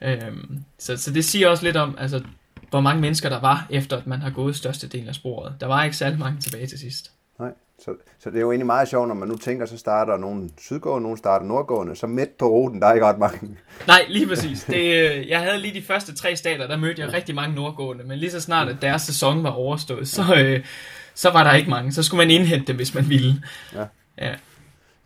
Øhm, så, så det siger også lidt om, altså, hvor mange mennesker der var, efter at man har gået størstedelen af sporet. Der var ikke særlig mange tilbage til sidst. Nej. Så, så det er jo egentlig meget sjovt, når man nu tænker, så starter nogen sydgående, nogen starter nordgående, så midt på ruten, der er ikke ret mange. Nej, lige præcis. Det, øh, jeg havde lige de første tre stater, der mødte jeg rigtig mange nordgående, men lige så snart, at deres sæson var overstået, så, øh, så var der ikke mange. Så skulle man indhente dem, hvis man ville. Ja. Ja.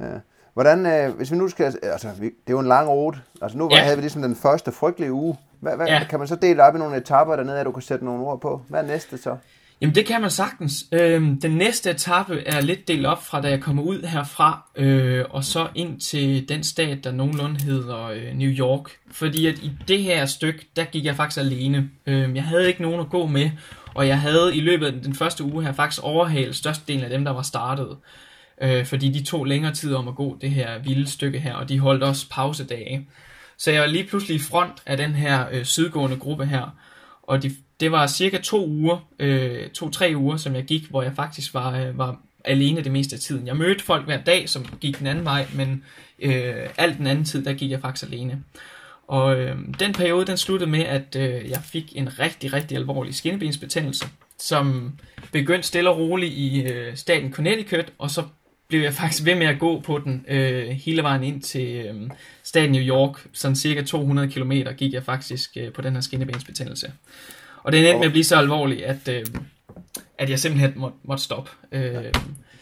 Ja. Hvordan, øh, hvis vi nu skal, altså vi, det er jo en lang rute, altså nu Ja. havde vi ligesom den første frygtelige uge. Hvad, hvad, ja. Kan man så dele op i nogle etapper dernede, at du kan sætte nogle ord på? Hvad er næste så? Jamen det kan man sagtens. Øhm, den næste etape er lidt delt op fra, da jeg kommer ud herfra, øh, og så ind til den stat, der nogenlunde hedder øh, New York. Fordi at i det her stykke, der gik jeg faktisk alene. Øhm, jeg havde ikke nogen at gå med, og jeg havde i løbet af den første uge her faktisk overhalet størstedelen af dem, der var startet. Øh, fordi de tog længere tid om at gå det her vilde stykke her, og de holdt også pausedage. Så jeg var lige pludselig i front af den her øh, sydgående gruppe her, og de, det var cirka to uger, øh, to-tre uger, som jeg gik, hvor jeg faktisk var, øh, var alene det meste af tiden. Jeg mødte folk hver dag, som gik den anden vej, men øh, alt den anden tid, der gik jeg faktisk alene. Og øh, den periode, den sluttede med, at øh, jeg fik en rigtig, rigtig alvorlig skinnebensbetændelse, som begyndte stille og roligt i øh, staten Connecticut, og så blev jeg faktisk ved med at gå på den øh, hele vejen ind til øh, staten New York. Sådan cirka 200 km gik jeg faktisk øh, på den her skinnebensbetændelse. Og det endte med at blive så alvorligt, at, øh, at jeg simpelthen må, måtte stoppe. Øh,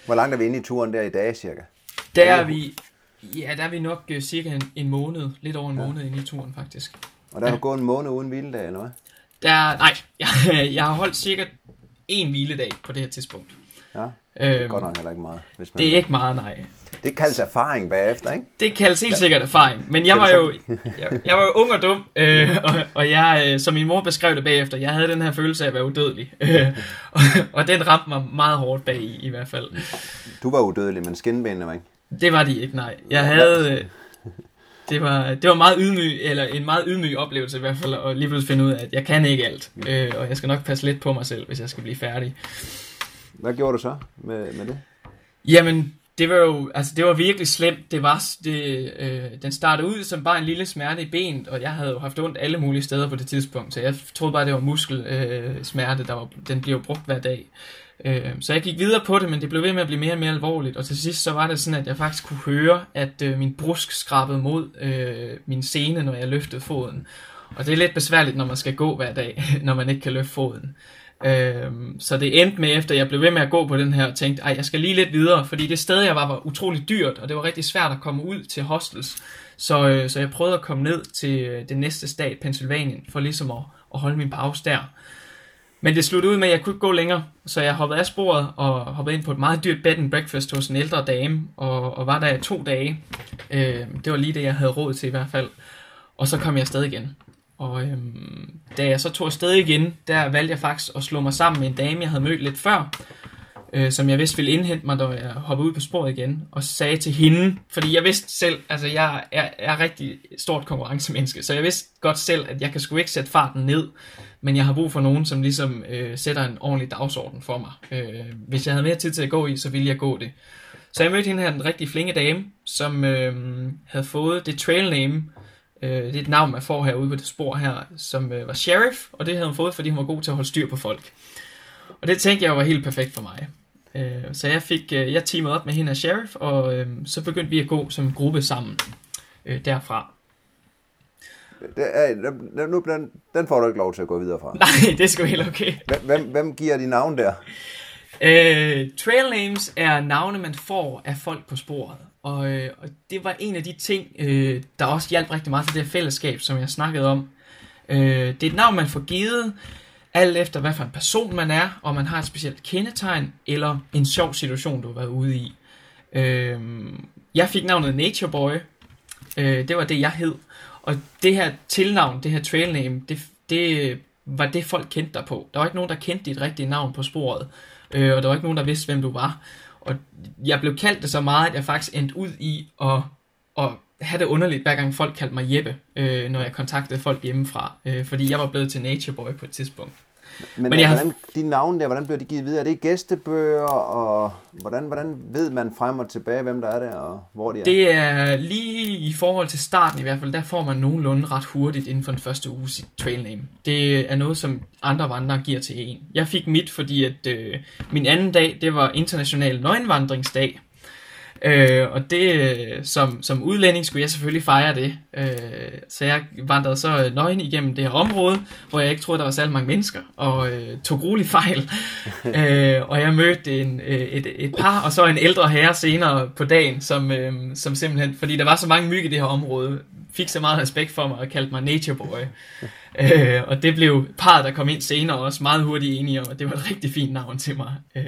Hvor langt er vi inde i turen der i dag cirka? der er vi, ja, der er vi nok øh, cirka en, en måned, lidt over en ja. måned inde i turen faktisk. Og der er du gået en måned uden hviledag, eller hvad? Der, nej, jeg, jeg har holdt cirka en hviledag på det her tidspunkt. Ja, det er Øhm, godt nok heller ikke meget. Hvis man... det er ikke meget, nej. Det kaldes erfaring bagefter, ikke? Det kaldes helt sikkert erfaring, men jeg var jo, jeg, jeg var jo ung og dum, øh, og, og jeg, øh, som min mor beskrev det bagefter, jeg havde den her følelse af at være udødelig, øh, og, og den ramte mig meget hårdt bag i, i hvert fald. Du var udødelig, men skinbenene var ikke. Det var de ikke, nej. Jeg havde, øh, det var, det var meget ydmyg, eller en meget ydmyg oplevelse i hvert fald, at lige pludselig finde ud af, at jeg kan ikke alt, øh, og jeg skal nok passe lidt på mig selv, hvis jeg skal blive færdig. Hvad gjorde du så med, med det? Jamen, det var jo, altså det var virkelig slemt. Det var, det, øh, den startede ud som bare en lille smerte i benet, og jeg havde jo haft ondt alle mulige steder på det tidspunkt, så jeg troede bare, det var muskelsmerte, øh, smerte, der var, den blev brugt hver dag. Øh, så jeg gik videre på det, men det blev ved med at blive mere og mere alvorligt, og til sidst så var det sådan, at jeg faktisk kunne høre, at øh, min brusk skrabede mod øh, min sene, når jeg løftede foden. Og det er lidt besværligt, når man skal gå hver dag, når man ikke kan løfte foden. Øhm, så det endte med, efter jeg blev ved med at gå på den her, og tænkte, ej, jeg skal lige lidt videre, fordi det sted, jeg var, var utrolig dyrt, og det var rigtig svært at komme ud til hostels. Så, øh, så jeg prøvede at komme ned til øh, det næste stat, Pennsylvanien, for ligesom at, at holde min pause der. Men det sluttede ud med, at jeg kunne ikke gå længere, så jeg hoppede af sporet og hoppede ind på et meget dyrt bed and breakfast hos en ældre dame, og, og var der i to dage. Øh, det var lige det, jeg havde råd til i hvert fald. Og så kom jeg afsted igen. Og øhm, da jeg så tog afsted igen, der valgte jeg faktisk at slå mig sammen med en dame, jeg havde mødt lidt før, øh, som jeg vidste ville indhente mig, da jeg hoppede ud på sporet igen, og sagde til hende, fordi jeg vidste selv, altså jeg er, er rigtig stort konkurrencemenneske, så jeg vidste godt selv, at jeg kan sgu ikke sætte farten ned, men jeg har brug for nogen, som ligesom øh, sætter en ordentlig dagsorden for mig. Øh, hvis jeg havde mere tid til at gå i, så ville jeg gå det. Så jeg mødte hende her, den rigtig flinke dame, som øh, havde fået det trail name, øh, det er et navn, man får herude på det spor her, som øh, var sheriff, og det havde hun fået, fordi hun var god til at holde styr på folk. Og det tænkte jeg var helt perfekt for mig. Øh, så jeg fik, øh, jeg teamede op med hende af sheriff, og øh, så begyndte vi at gå som gruppe sammen øh, derfra. Det er, nu, den, den får du ikke lov til at gå videre fra. Nej, det er sgu helt okay. Hvem, hvem giver de navn der? Øh, trail names er navne, man får af folk på sporet. Og, øh, og det var en af de ting, øh, der også hjalp rigtig meget til det her fællesskab, som jeg snakkede om. Øh, det er et navn, man får givet, alt efter hvad for en person man er, og man har et specielt kendetegn, eller en sjov situation, du har været ude i. Øh, jeg fik navnet Nature Boy. Øh, det var det, jeg hed. Og det her tilnavn, det her trail name, det, det var det, folk kendte dig på. Der var ikke nogen, der kendte dit rigtige navn på sporet. Øh, og der var ikke nogen, der vidste, hvem du var. Og jeg blev kaldt det så meget, at jeg faktisk endte ud i at, at have det underligt, hver gang folk kaldte mig Jeppe, øh, når jeg kontaktede folk hjemmefra. Øh, fordi jeg var blevet til Nature Boy på et tidspunkt. Men, Men jeg hvordan, de navne der, hvordan bliver de givet videre? Er det gæstebøger, og hvordan, hvordan ved man frem og tilbage, hvem der er der, og hvor de er? Det er lige i forhold til starten i hvert fald, der får man nogenlunde ret hurtigt inden for den første uge sit trail name. Det er noget, som andre vandrere giver til en. Jeg fik mit, fordi at øh, min anden dag, det var international nøgenvandringsdag. Øh, og det, som, som udlænding skulle jeg selvfølgelig fejre det. Øh, så jeg vandrede så nøgen igennem det her område, hvor jeg ikke troede, der var særlig mange mennesker, og øh, tog rolig fejl. øh, og jeg mødte en, øh, et, et par, og så en ældre herre senere på dagen, som, øh, som simpelthen, fordi der var så mange myg i det her område, fik så meget respekt for mig og kaldte mig Nature Boy. øh, og det blev parret, der kom ind senere, også meget hurtigt enige om, at det var et rigtig fint navn til mig. Øh,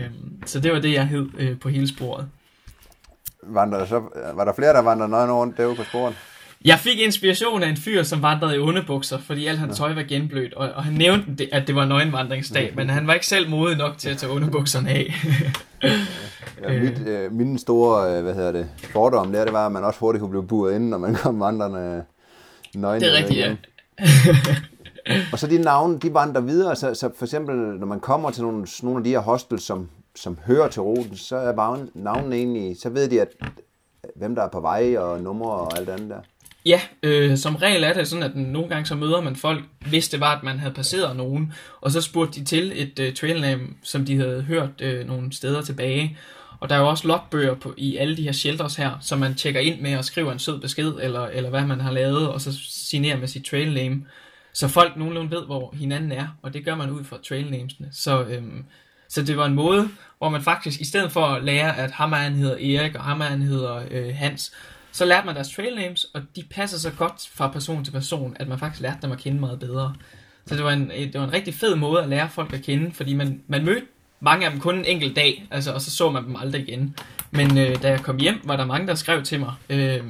så det var det, jeg hed øh, på hele sporet vandrede så, var der flere, der vandrede nøgen rundt derude på sporen? Jeg fik inspiration af en fyr, som vandrede i underbukser, fordi alt hans tøj var genblødt, og, og han nævnte, at det var nøgenvandringsdag, men han var ikke selv modig nok til at tage underbukserne af. ja, mit, øh, min store, øh, hvad hedder det, fordom der, det var, at man også hurtigt kunne blive buret ind, når man kom vandrende nøgen. Det er rigtigt, ja. og så de navne, de vandrer videre, så, så for eksempel, når man kommer til nogle, nogle af de her hostels, som som hører til ruten, så er navnene egentlig, så ved de, at øh, hvem der er på vej, og numre og alt andet der. Ja, øh, som regel er det sådan, at nogle gange så møder man folk, hvis det var, at man havde passeret nogen, og så spurgte de til et øh, trailname, som de havde hørt øh, nogle steder tilbage. Og der er jo også logbøger på, i alle de her shelters her, som man tjekker ind med og skriver en sød besked, eller, eller hvad man har lavet, og så signerer med sit trailname. Så folk nogenlunde ved, hvor hinanden er, og det gør man ud fra trailnamesene. Så øhm, så det var en måde, hvor man faktisk, i stedet for at lære, at ham han hedder Erik, og ham han hedder øh, Hans, så lærte man deres trail names, og de passer så godt fra person til person, at man faktisk lærte dem at kende meget bedre. Så det var en, det var en rigtig fed måde at lære folk at kende, fordi man, man mødte mange af dem kun en enkelt dag, altså, og så så man dem aldrig igen. Men øh, da jeg kom hjem, var der mange, der skrev til mig, øh,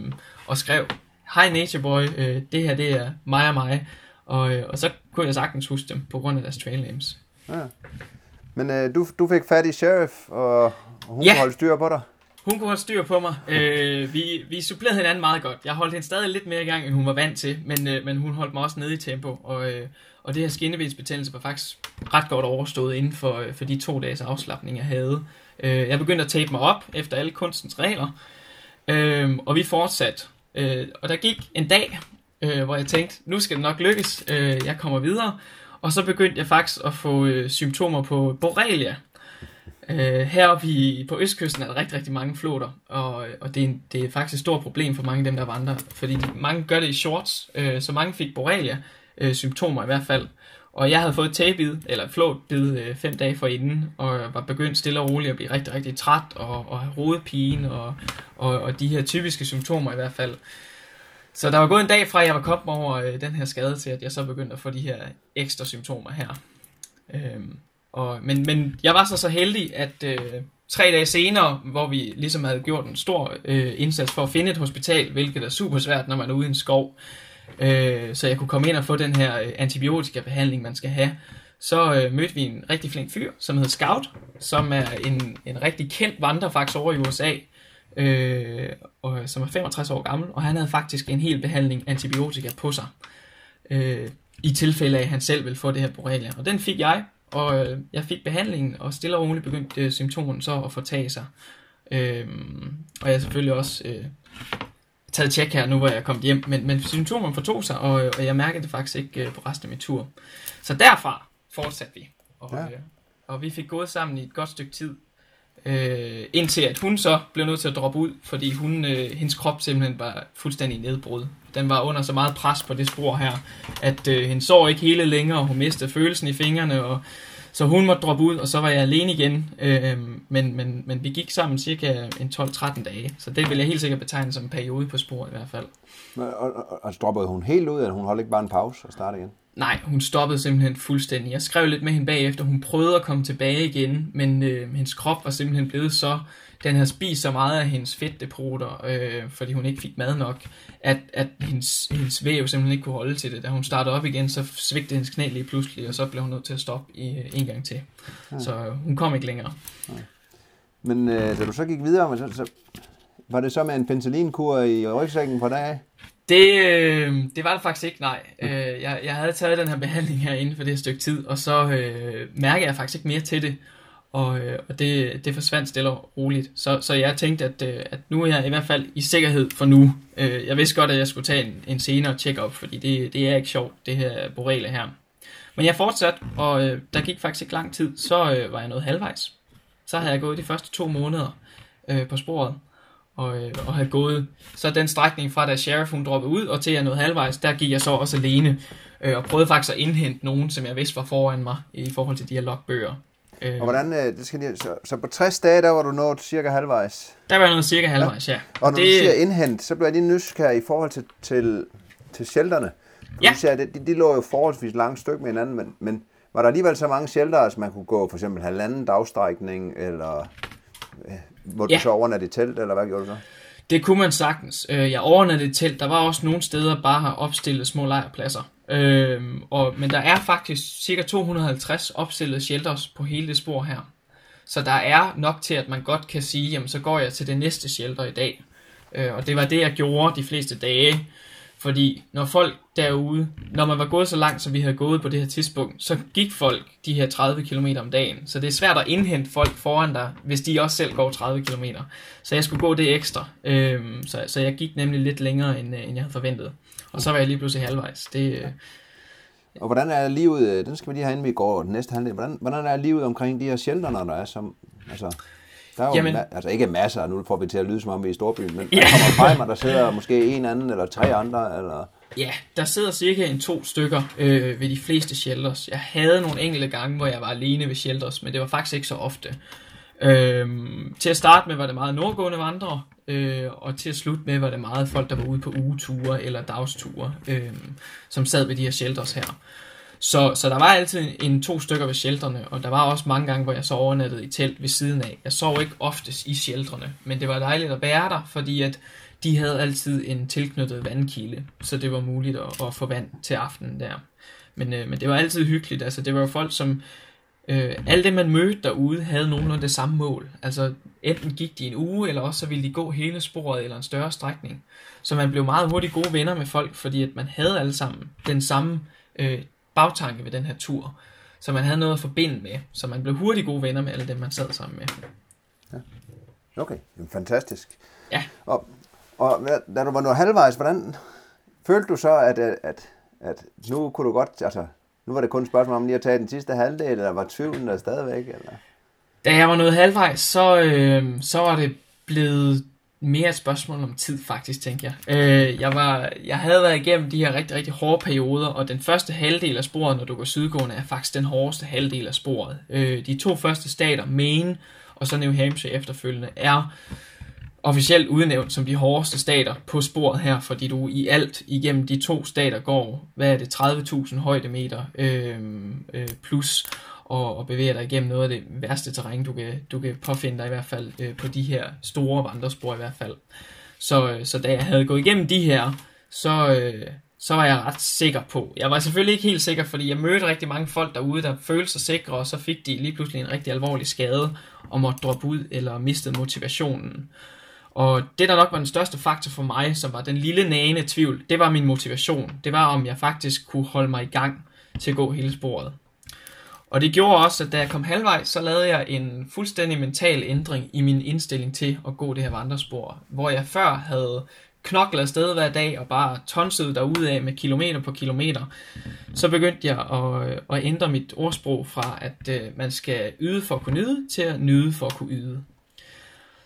og skrev, Hej Nature Boy, øh, det her det er mig og mig, og, øh, og så kunne jeg sagtens huske dem på grund af deres trail names. Ja. Men øh, du, du fik fat i sheriff, og hun ja. kunne holde styr på dig? Hun kunne holde styr på mig. Øh, vi, vi supplerede hinanden meget godt. Jeg holdt hende stadig lidt mere i gang, end hun var vant til, men, øh, men hun holdt mig også nede i tempo. Og, øh, og det her skinnebensbetændelse var faktisk ret godt overstået inden for, øh, for de to dages afslappning, jeg havde. Øh, jeg begyndte at tape mig op efter alle kunstens regler, øh, og vi fortsatte. Øh, og der gik en dag, øh, hvor jeg tænkte, nu skal det nok lykkes, øh, jeg kommer videre. Og så begyndte jeg faktisk at få øh, symptomer på borrelia. Øh, heroppe i, på østkysten er der rigtig, rigtig mange floder, og, og det, er, det er faktisk et stort problem for mange af dem, der vandrer, fordi de, mange gør det i shorts, øh, så mange fik borrelia, øh, symptomer i hvert fald. Og jeg havde fået tagebid, eller flåtbid, øh, fem dage forinden, og var begyndt stille og roligt at blive rigtig, rigtig træt, og, og have hovedpine, og, og, og de her typiske symptomer i hvert fald. Så der var gået en dag fra, at jeg var kommet over øh, den her skade, til at jeg så begyndte at få de her ekstra symptomer her. Øhm, og, men, men jeg var så så heldig, at øh, tre dage senere, hvor vi ligesom havde gjort en stor øh, indsats for at finde et hospital, hvilket er super svært, når man er ude i en skov, øh, så jeg kunne komme ind og få den her øh, antibiotika-behandling, man skal have, så øh, mødte vi en rigtig flink fyr, som hedder Scout, som er en, en rigtig kendt vandrer faktisk over i USA, øh, og, som er 65 år gammel, og han havde faktisk en hel behandling antibiotika på sig, øh, i tilfælde af, at han selv ville få det her borrelia. Og den fik jeg, og øh, jeg fik behandlingen, og stille og roligt begyndte øh, symptomerne så at fortage sig. Øh, og jeg har selvfølgelig også øh, taget tjek her nu, hvor jeg er kommet hjem, men, men symptomerne fortog sig, og, og jeg mærkede det faktisk ikke øh, på resten af min tur. Så derfra fortsatte vi, og, ja. øh, og vi fik gået sammen i et godt stykke tid, øh, indtil at hun så blev nødt til at droppe ud, fordi hun, øh, hendes krop simpelthen var fuldstændig nedbrud. Den var under så meget pres på det spor her, at øh, hende så ikke hele længere, og hun mistede følelsen i fingrene, og så hun måtte droppe ud, og så var jeg alene igen. Øh, men, men, men vi gik sammen cirka en 12-13 dage, så det vil jeg helt sikkert betegne som en periode på sporet i hvert fald. Og, og, og droppede hun helt ud, eller hun holdt ikke bare en pause og startede igen? Nej, hun stoppede simpelthen fuldstændig. Jeg skrev lidt med hende bagefter. Hun prøvede at komme tilbage igen, men øh, hendes krop var simpelthen blevet så... Den havde spist så meget af hendes fedtdepoter, øh, fordi hun ikke fik mad nok, at, at hendes, hendes væv simpelthen ikke kunne holde til det. Da hun startede op igen, så svigtede hendes knæ lige pludselig, og så blev hun nødt til at stoppe i, øh, en gang til. Ja. Så øh, hun kom ikke længere. Ja. Men øh, da du så gik videre, så, så, var det så med en penicillinkur i rygsækken på dag? Det, øh, det var det faktisk ikke, nej. Øh, jeg, jeg havde taget den her behandling her inden for det her stykke tid, og så øh, mærker jeg faktisk ikke mere til det. Og, øh, og det, det forsvandt stille og roligt. Så, så jeg tænkte, at, øh, at nu er jeg i hvert fald i sikkerhed for nu. Øh, jeg vidste godt, at jeg skulle tage en, en senere check-up, fordi det, det er ikke sjovt, det her borrele her. Men jeg fortsatte, og øh, der gik faktisk ikke lang tid, så øh, var jeg nået halvvejs. Så havde jeg gået de første to måneder øh, på sporet og, øh, og have gået så den strækning fra da Sheriff hun droppede ud og til jeg nåede halvvejs, der gik jeg så også alene øh, og prøvede faktisk at indhente nogen, som jeg vidste var foran mig i forhold til de her logbøger. Øh, og hvordan, øh, det skal lige, så, så på 60 dage, der var du nået cirka halvvejs? Der var jeg nået cirka halvvejs, ja. ja. Og, og når det, du siger indhent, så bliver jeg lige nysgerrig i forhold til, til, til shelterne. Ja. Du siger, de, de lå jo forholdsvis langt stykke med hinanden, men, men var der alligevel så mange shelter, at man kunne gå for eksempel halvanden dagstrækning, eller hvor ja. du så overnatte i telt, eller hvad gjorde du så? Det kunne man sagtens. Øh, jeg overnattede i telt. Der var også nogle steder, bare har opstillet små lejrpladser. Øhm, og, men der er faktisk cirka 250 opstillede shelters på hele det spor her. Så der er nok til, at man godt kan sige, jamen så går jeg til det næste shelter i dag. Øh, og det var det, jeg gjorde de fleste dage. Fordi når folk derude, når man var gået så langt, som vi havde gået på det her tidspunkt, så gik folk de her 30 km om dagen. Så det er svært at indhente folk foran dig, hvis de også selv går 30 km. Så jeg skulle gå det ekstra. Øhm, så, så jeg gik nemlig lidt længere, end, øh, end jeg havde forventet. Og så var jeg lige pludselig halvvejs. Det, øh, og hvordan er livet, øh, den skal vi lige have, inden vi går den næste halvdel, hvordan, hvordan er livet omkring de her shelterne, når der er som, altså, der er jo Jamen, ma- altså ikke masser, nu får vi til at lyde som om vi er i storbyen, men ja. der kommer frem, og der sidder måske en anden eller tre andre, eller... Ja, der sidder cirka en to stykker øh, ved de fleste shelters. Jeg havde nogle enkelte gange, hvor jeg var alene ved shelters, men det var faktisk ikke så ofte. Øhm, til at starte med var det meget nordgående vandrere, øh, og til at slutte med var det meget folk, der var ude på ugeture eller dagsture, øh, som sad ved de her shelters her. Så, så der var altid en to stykker ved shelterne, og der var også mange gange, hvor jeg så overnattede i telt ved siden af. Jeg sov ikke oftest i shelterne, men det var dejligt at være der, fordi at de havde altid en tilknyttet vandkilde, så det var muligt at, at få vand til aftenen der. Men, øh, men det var altid hyggeligt, altså det var jo folk, som øh, alt det, man mødte derude, havde nogenlunde det samme mål. Altså enten gik de en uge, eller også så ville de gå hele sporet eller en større strækning. Så man blev meget hurtigt gode venner med folk, fordi at man havde alle sammen den samme øh, bagtanke ved den her tur. Så man havde noget at forbinde med, så man blev hurtigt gode venner med alle dem, man sad sammen med. Ja. Okay, fantastisk. Ja. Og, og da du var nået halvvejs, hvordan følte du så, at, at, at nu kunne du godt, altså nu var det kun et spørgsmål om lige at tage den sidste halvdel, eller var tvivlen der stadigvæk? Eller? Da jeg var nået halvvejs, så, øh, så var det blevet mere et spørgsmål om tid, faktisk, tænker jeg. Øh, jeg, var, jeg havde været igennem de her rigtig, rigtig hårde perioder, og den første halvdel af sporet, når du går sydgående, er faktisk den hårdeste halvdel af sporet. Øh, de to første stater, Maine og så New Hampshire efterfølgende, er officielt udnævnt som de hårdeste stater på sporet her, fordi du i alt igennem de to stater går, hvad er det, 30.000 højdemeter øh, øh, plus, og, og bevæge dig igennem noget af det værste terræn, du kan, du kan påfinde dig i hvert fald øh, på de her store vandrespor i hvert fald. Så, øh, så da jeg havde gået igennem de her, så, øh, så var jeg ret sikker på. Jeg var selvfølgelig ikke helt sikker, fordi jeg mødte rigtig mange folk derude, der følte sig sikre, og så fik de lige pludselig en rigtig alvorlig skade, og måtte droppe ud eller mistede motivationen. Og det, der nok var den største faktor for mig, som var den lille nagende tvivl, det var min motivation. Det var, om jeg faktisk kunne holde mig i gang til at gå hele sporet. Og det gjorde også, at da jeg kom halvvejs, så lavede jeg en fuldstændig mental ændring i min indstilling til at gå det her vandrespor. Hvor jeg før havde knoklet afsted hver dag og bare tonset af med kilometer på kilometer, så begyndte jeg at, øh, at ændre mit ordsprog fra, at øh, man skal yde for at kunne nyde, til at nyde for at kunne yde.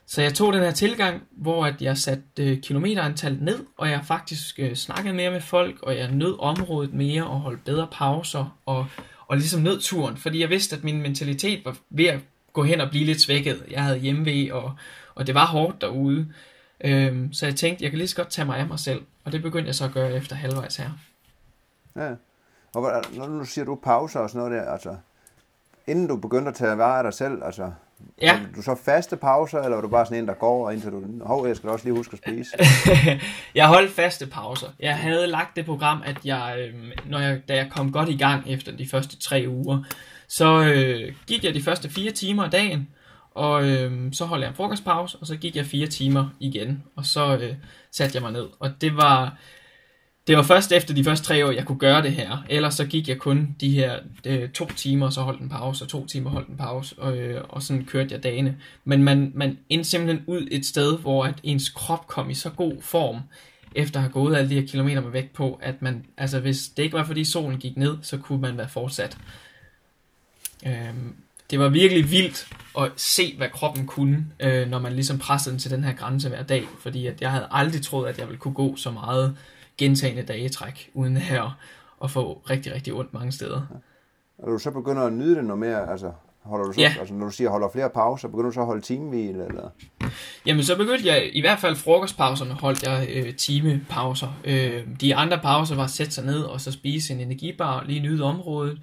Så jeg tog den her tilgang, hvor at jeg satte øh, kilometerantallet ned, og jeg faktisk øh, snakkede mere med folk, og jeg nød området mere og holdt bedre pauser, og, og ligesom nød turen, fordi jeg vidste, at min mentalitet var ved at gå hen og blive lidt svækket. Jeg havde hjemmevæg, og, og det var hårdt derude. Øhm, så jeg tænkte, jeg kan lige så godt tage mig af mig selv, og det begyndte jeg så at gøre efter halvvejs her. Ja, og når du siger du pauser og sådan noget der, altså, inden du begyndte at tage vare af dig selv, altså, Ja. Er du så faste pauser, eller er du bare sådan en, der går, indtil du... Hov, jeg skal også lige huske at spise. jeg holdt faste pauser. Jeg havde lagt det program, at jeg, øh, når jeg, da jeg kom godt i gang efter de første tre uger, så øh, gik jeg de første fire timer af dagen, og øh, så holdt jeg en frokostpause, og så gik jeg fire timer igen, og så øh, satte jeg mig ned. Og det var, det var først efter de første tre år, jeg kunne gøre det her. Ellers så gik jeg kun de her øh, to timer, så holdt en pause, og to timer holdt en pause, og, øh, og sådan kørte jeg dagene. Men man, man endte simpelthen ud et sted, hvor at ens krop kom i så god form, efter at have gået alle de her kilometer med vægt på, at man, altså hvis det ikke var fordi solen gik ned, så kunne man være fortsat. Øhm, det var virkelig vildt at se, hvad kroppen kunne, øh, når man ligesom pressede den til den her grænse hver dag, fordi at jeg havde aldrig troet, at jeg ville kunne gå så meget gentagende dage træk, uden her at få rigtig, rigtig ondt mange steder. Ja. Og du så begynder at nyde det noget mere, altså holder du så, ja. altså når du siger holder flere pauser, begynder du så at holde timehvil, eller? Jamen så begyndte jeg, i hvert fald frokostpauserne holdt jeg øh, timepauser. Øh, de andre pauser var at sætte sig ned og så spise en energibar, lige nyde området.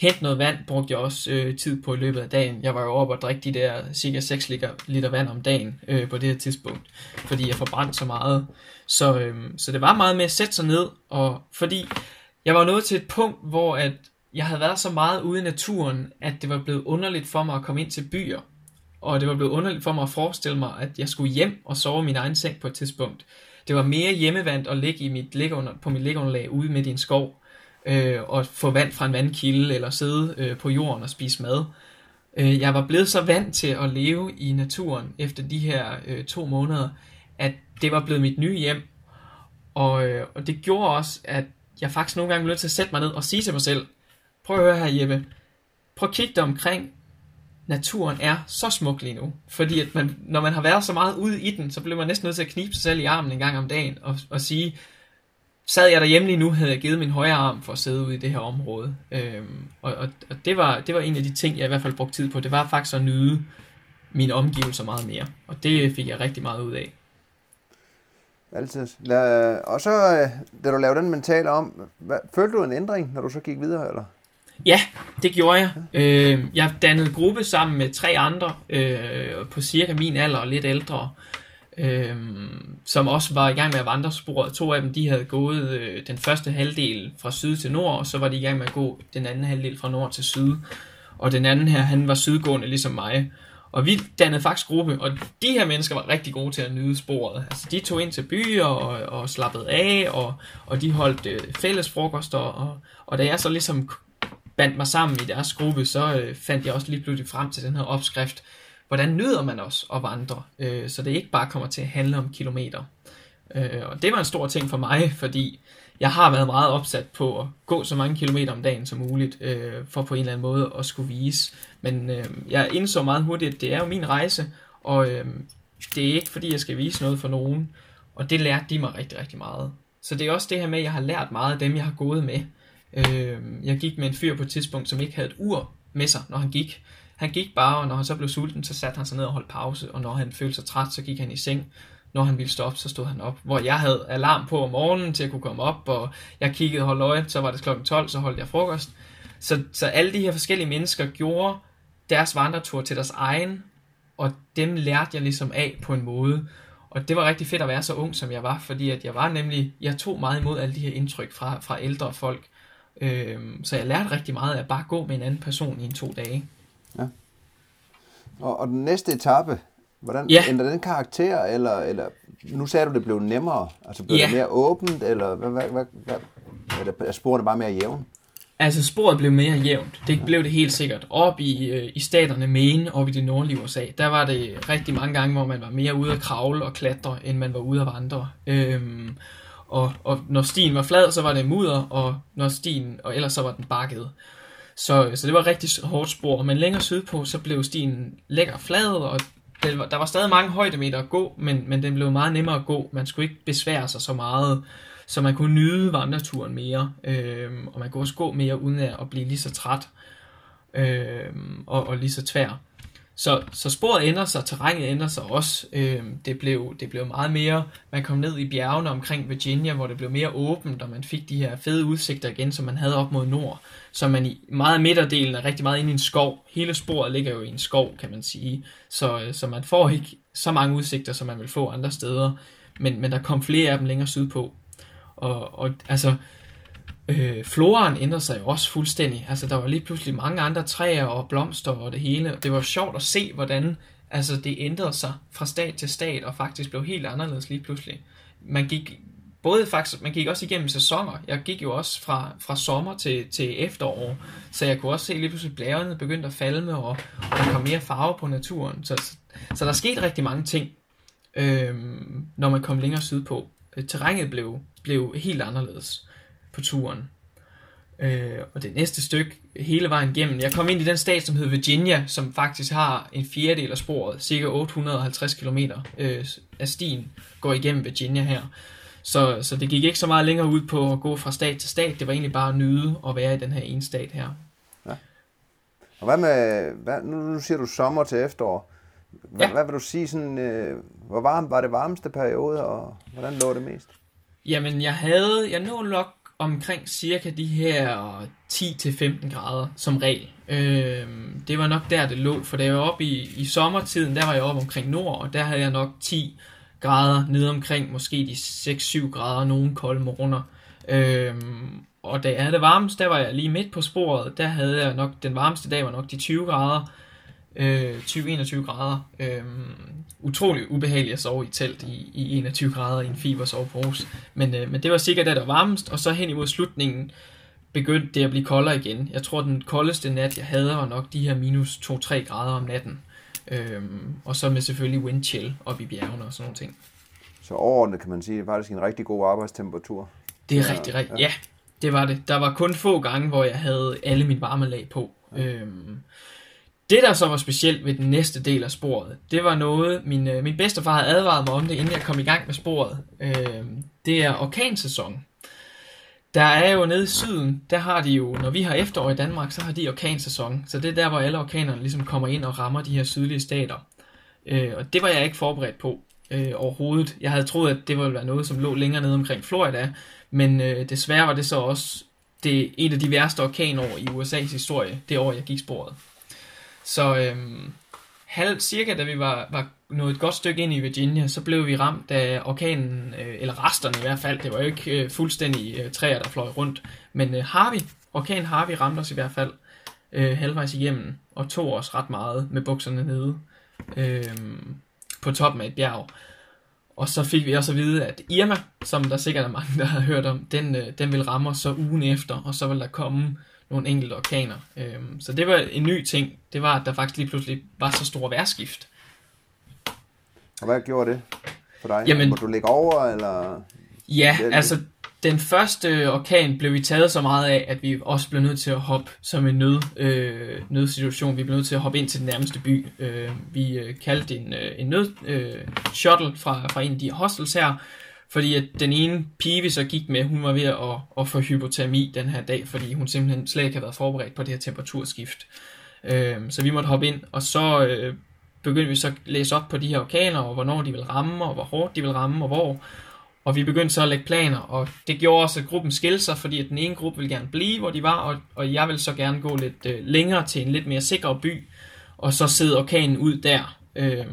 Hente noget vand brugte jeg også øh, tid på i løbet af dagen. Jeg var jo oppe og drikke de der cirka 6 liter, liter vand om dagen øh, på det her tidspunkt, fordi jeg forbrændte så meget. Så, øhm, så det var meget med at sætte sig ned, og fordi jeg var nået til et punkt, hvor at jeg havde været så meget ude i naturen, at det var blevet underligt for mig at komme ind til byer. Og det var blevet underligt for mig at forestille mig, at jeg skulle hjem og sove i min egen seng på et tidspunkt. Det var mere hjemmevandt at ligge i mit ligunder, på mit liggeunderlag ude midt i en skov, øh, og få vand fra en vandkilde, eller sidde øh, på jorden og spise mad. Øh, jeg var blevet så vant til at leve i naturen efter de her øh, to måneder, at det var blevet mit nye hjem. Og, øh, og det gjorde også, at jeg faktisk nogle gange blev nødt til at sætte mig ned og sige til mig selv, prøv at høre her Jeppe, prøv at kigge dig omkring, naturen er så smuk lige nu. Fordi at man, når man har været så meget ude i den, så bliver man næsten nødt til at knibe sig selv i armen en gang om dagen og, og sige, sad jeg derhjemme lige nu, havde jeg givet min højre arm for at sidde ude i det her område. Øhm, og og, og det, var, det var en af de ting, jeg i hvert fald brugte tid på. Det var faktisk at nyde mine omgivelser meget mere. Og det fik jeg rigtig meget ud af. Altid. La, og så, øh, da du lavede den mentale om, hvad, følte du en ændring, når du så gik videre, eller? Ja, det gjorde jeg. Øh, jeg dannede gruppe sammen med tre andre øh, på cirka min alder og lidt ældre øh, som også var i gang med at vandre sporet. To af dem, de havde gået øh, den første halvdel fra syd til nord, og så var de i gang med at gå den anden halvdel fra nord til syd. Og den anden her, han var sydgående ligesom mig. Og vi dannede faktisk gruppe, og de her mennesker var rigtig gode til at nyde sporet. Altså, de tog ind til byer og, og slappede af, og, og de holdt øh, fælles frokoster, og, og da jeg så ligesom bandt mig sammen i deres gruppe, så øh, fandt jeg også lige pludselig frem til den her opskrift, hvordan nyder man også at vandre, øh, så det ikke bare kommer til at handle om kilometer. Øh, og det var en stor ting for mig, fordi jeg har været meget opsat på at gå så mange kilometer om dagen som muligt, øh, for på en eller anden måde at skulle vise. Men øh, jeg indså meget hurtigt, at det er jo min rejse, og øh, det er ikke fordi, jeg skal vise noget for nogen. Og det lærte de mig rigtig, rigtig meget. Så det er også det her med, at jeg har lært meget af dem, jeg har gået med. Øh, jeg gik med en fyr på et tidspunkt, som ikke havde et ur med sig, når han gik. Han gik bare, og når han så blev sulten, så satte han sig ned og holdt pause, og når han følte sig træt, så gik han i seng. Når han ville stoppe, så stod han op. Hvor jeg havde alarm på om morgenen til at kunne komme op, og jeg kiggede og holdt øje, så var det klokken 12, så holdt jeg frokost. Så, så alle de her forskellige mennesker gjorde deres vandretur til deres egen, og dem lærte jeg ligesom af på en måde. Og det var rigtig fedt at være så ung, som jeg var, fordi at jeg var nemlig, jeg tog meget imod alle de her indtryk fra, fra ældre folk. Øhm, så jeg lærte rigtig meget af at bare gå med en anden person i en to dage. Ja. Og, og den næste etape, hvordan ja. ændrer den karakter, eller, eller nu sagde du, det blev nemmere, altså blev ja. det mere åbent, eller hvad, hvad, hvad, hvad, eller er sporene bare mere jævn? Altså sporet blev mere jævnt. Det blev det helt sikkert. Op i, øh, i staterne Maine, op i det nordlige USA, der var det rigtig mange gange, hvor man var mere ude at kravle og klatre, end man var ude at vandre. Øhm, og, og når stien var flad, så var det mudder, og når stien, og ellers så var den bakket. Så, så det var rigtig hårdt spor, men længere sydpå, så blev stien lækker flad, og der var stadig mange højdemeter at gå, men, men den blev meget nemmere at gå. Man skulle ikke besvære sig så meget så man kunne nyde vandreturen mere, øh, og man kunne også gå mere uden at blive lige så træt øh, og, og lige så tvær. Så, så sporet ændrer sig, terrænet ændrer sig også. Øh, det, blev, det blev meget mere, man kom ned i bjergene omkring Virginia, hvor det blev mere åbent, og man fik de her fede udsigter igen, som man havde op mod nord. Så man i meget midterdelen er rigtig meget inde i en skov. Hele sporet ligger jo i en skov, kan man sige. Så, øh, så man får ikke så mange udsigter, som man vil få andre steder. Men, men der kom flere af dem længere sydpå. Og, og altså, øh, floren ændrede sig jo også fuldstændig. Altså, der var lige pludselig mange andre træer og blomster og det hele. Det var sjovt at se, hvordan altså, det ændrede sig fra stat til stat, og faktisk blev helt anderledes lige pludselig. Man gik både faktisk, man gik også igennem sæsoner. Jeg gik jo også fra, fra sommer til, til efterår, så jeg kunne også se lige pludselig blærene begyndte at falme, og, og der kom mere farve på naturen. Så, så, så der skete rigtig mange ting, øh, når man kom længere sydpå. Øh, terrænet blev, blev helt anderledes på turen. Øh, og det næste stykke hele vejen igennem. Jeg kom ind i den stat, som hedder Virginia, som faktisk har en fjerdedel af sporet, cirka 850 km øh, af stien, går igennem Virginia her. Så, så det gik ikke så meget længere ud på at gå fra stat til stat. Det var egentlig bare at nyde at være i den her ene stat her. Ja. Og hvad med, hvad, nu, nu siger du sommer til efterår. Hvad, ja. hvad vil du sige, sådan, øh, hvor varmt var det varmeste periode, og hvordan lå det mest? Jamen, jeg havde, jeg nåede nok omkring cirka de her 10-15 grader som regel. Øh, det var nok der, det lå, for da jeg var oppe i, i sommertiden, der var jeg oppe omkring nord, og der havde jeg nok 10 grader nede omkring, måske de 6-7 grader, nogle kolde morgener. Øh, og da jeg havde det varmest, der var jeg lige midt på sporet, der havde jeg nok, den varmeste dag var nok de 20 grader, øh, 20-21 grader. Øh, utrolig ubehageligt at sove i telt i, i 21 grader i en fibersovepose. Men, øh, men det var sikkert, da det var varmest, og så hen imod slutningen begyndte det at blive koldere igen. Jeg tror, den koldeste nat, jeg havde, var nok de her minus 2-3 grader om natten. Øhm, og så med selvfølgelig wind chill op i bjergene og sådan nogle ting. Så overordnet kan man sige, det er faktisk en rigtig god arbejdstemperatur. Det er ja, rigtig, rigtig, ja. ja, det var det. Der var kun få gange, hvor jeg havde alle mine varmelag på. Ja. Øhm, det, der så var specielt ved den næste del af sporet, det var noget, min, øh, min bedstefar havde advaret mig om det, inden jeg kom i gang med sporet. Øh, det er orkansæson. Der er jo nede i syden, der har de jo, når vi har efterår i Danmark, så har de orkansæson. Så det er der, hvor alle orkanerne ligesom kommer ind og rammer de her sydlige stater. Øh, og det var jeg ikke forberedt på øh, overhovedet. Jeg havde troet, at det ville være noget, som lå længere nede omkring Florida, men øh, desværre var det så også det, et af de værste orkanår i USA's historie, det år, jeg gik sporet. Så øhm, halv, cirka da vi var, var nået et godt stykke ind i Virginia, så blev vi ramt af orkanen, øh, eller resterne i hvert fald. Det var jo ikke øh, fuldstændig øh, træer, der fløj rundt. Men øh, Harvey, orkan Harvey ramte os i hvert fald øh, halvvejs igennem, og tog os ret meget med bukserne nede øh, på toppen af et bjerg. Og så fik vi også at vide, at Irma, som der sikkert er mange, der har hørt om, den, øh, den vil ramme os så ugen efter, og så vil der komme nogle enkelte orkaner. Øhm, så det var en ny ting. Det var, at der faktisk lige pludselig var så stor værskift. Og hvad gjorde det for dig? Jamen, Må du ligge over, eller? Ja, det, altså den første orkan blev vi taget så meget af, at vi også blev nødt til at hoppe som en nød, øh, nødsituation. Vi blev nødt til at hoppe ind til den nærmeste by. Øh, vi øh, kaldte en, øh, en nød øh, shuttle fra, fra en af de hostels her, fordi at den ene pige, vi så gik med, hun var ved at, at få hypotermi den her dag, fordi hun simpelthen slet ikke havde været forberedt på det her temperaturskift. Øh, så vi måtte hoppe ind, og så øh, begyndte vi så at læse op på de her orkaner, og hvornår de vil ramme, og hvor hårdt de vil ramme, og hvor. og vi begyndte så at lægge planer, og det gjorde også, at gruppen skilte sig, fordi at den ene gruppe ville gerne blive, hvor de var, og, og jeg ville så gerne gå lidt øh, længere til en lidt mere sikker by, og så sidde orkanen ud der. Øh,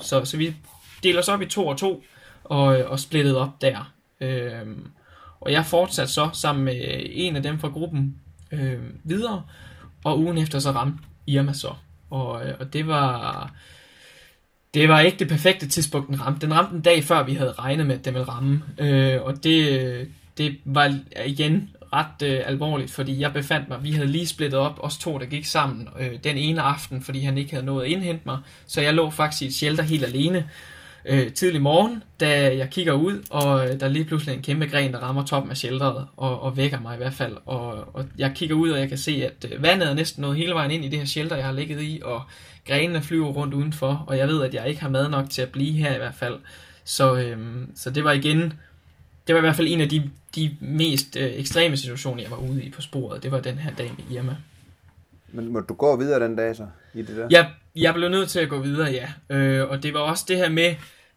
så, så vi deler os op i to og to, og, og splittet op der. Øh, og jeg fortsatte så sammen med en af dem fra gruppen øh, videre, og ugen efter så ramte Irma så. Og, øh, og det var... Det var ikke det perfekte tidspunkt, den ramte. Den ramte en dag før, vi havde regnet med, at den ville ramme. Øh, og det, det var igen ret øh, alvorligt, fordi jeg befandt mig, vi havde lige splittet op, os to, der gik sammen øh, den ene aften, fordi han ikke havde nået at indhente mig. Så jeg lå faktisk i et shelter helt alene øh, tidlig morgen, da jeg kigger ud, og der er lige pludselig en kæmpe gren, der rammer toppen af shelteret, og, og vækker mig i hvert fald. Og, og jeg kigger ud, og jeg kan se, at øh, vandet er næsten nået hele vejen ind i det her shelter, jeg har ligget i, og grenene flyver rundt udenfor, og jeg ved, at jeg ikke har mad nok til at blive her i hvert fald. Så, øh, så det var igen, det var i hvert fald en af de, de mest øh, ekstreme situationer, jeg var ude i på sporet. Det var den her dag med Irma. Men må du gå videre den dag så, i det der? Jeg, jeg blev nødt til at gå videre, ja. Øh, og det var også det her med,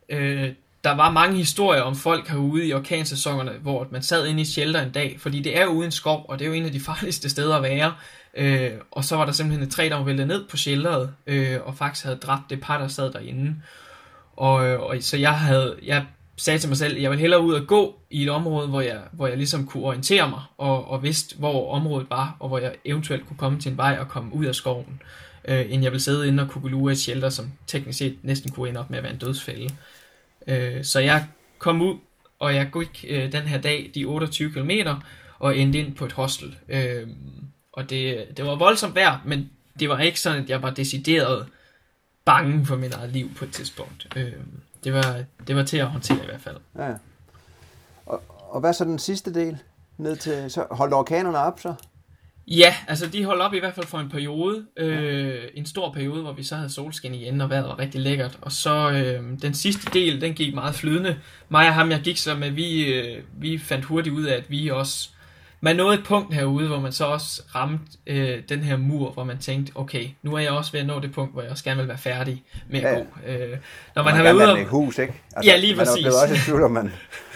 øh, der var mange historier om folk herude i orkansæsonerne, hvor man sad inde i shelter en dag, fordi det er jo uden skov, og det er jo en af de farligste steder at være. Øh, og så var der simpelthen et træ, der var væltet ned på shelteret, øh, og faktisk havde dræbt det par, der sad derinde. Og, øh, og så jeg havde, jeg sagde til mig selv, at jeg vil hellere ud og gå i et område, hvor jeg, hvor jeg ligesom kunne orientere mig, og, og vidste, hvor området var, og hvor jeg eventuelt kunne komme til en vej og komme ud af skoven, øh, end jeg ville sidde inde og kunne i et shelter, som teknisk set næsten kunne ende op med at være en dødsfælde. Øh, så jeg kom ud, og jeg gik øh, den her dag de 28 km, og endte ind på et hostel. Øh, og det, det var voldsomt vejr, men det var ikke sådan, at jeg var decideret bange for mit eget liv på et tidspunkt. Øh, det, var, det var til at håndtere i hvert fald. Ja. Og, og hvad så den sidste del? Ned til, så holdt orkanerne op så? Ja, altså de holdt op i hvert fald for en periode, øh, en stor periode, hvor vi så havde solskin igen, og vejret var rigtig lækkert. Og så øh, den sidste del, den gik meget flydende. Mig og ham, jeg gik så med, vi, øh, vi fandt hurtigt ud af, at vi også... Man nåede et punkt herude, hvor man så også ramte øh, den her mur, hvor man tænkte, okay, nu er jeg også ved at nå det punkt, hvor jeg også gerne vil være færdig med at ja. gå. Øh, når man, man har været ude og... hus, ikke? Altså, ja, lige man præcis. Man er også i tvivl, om man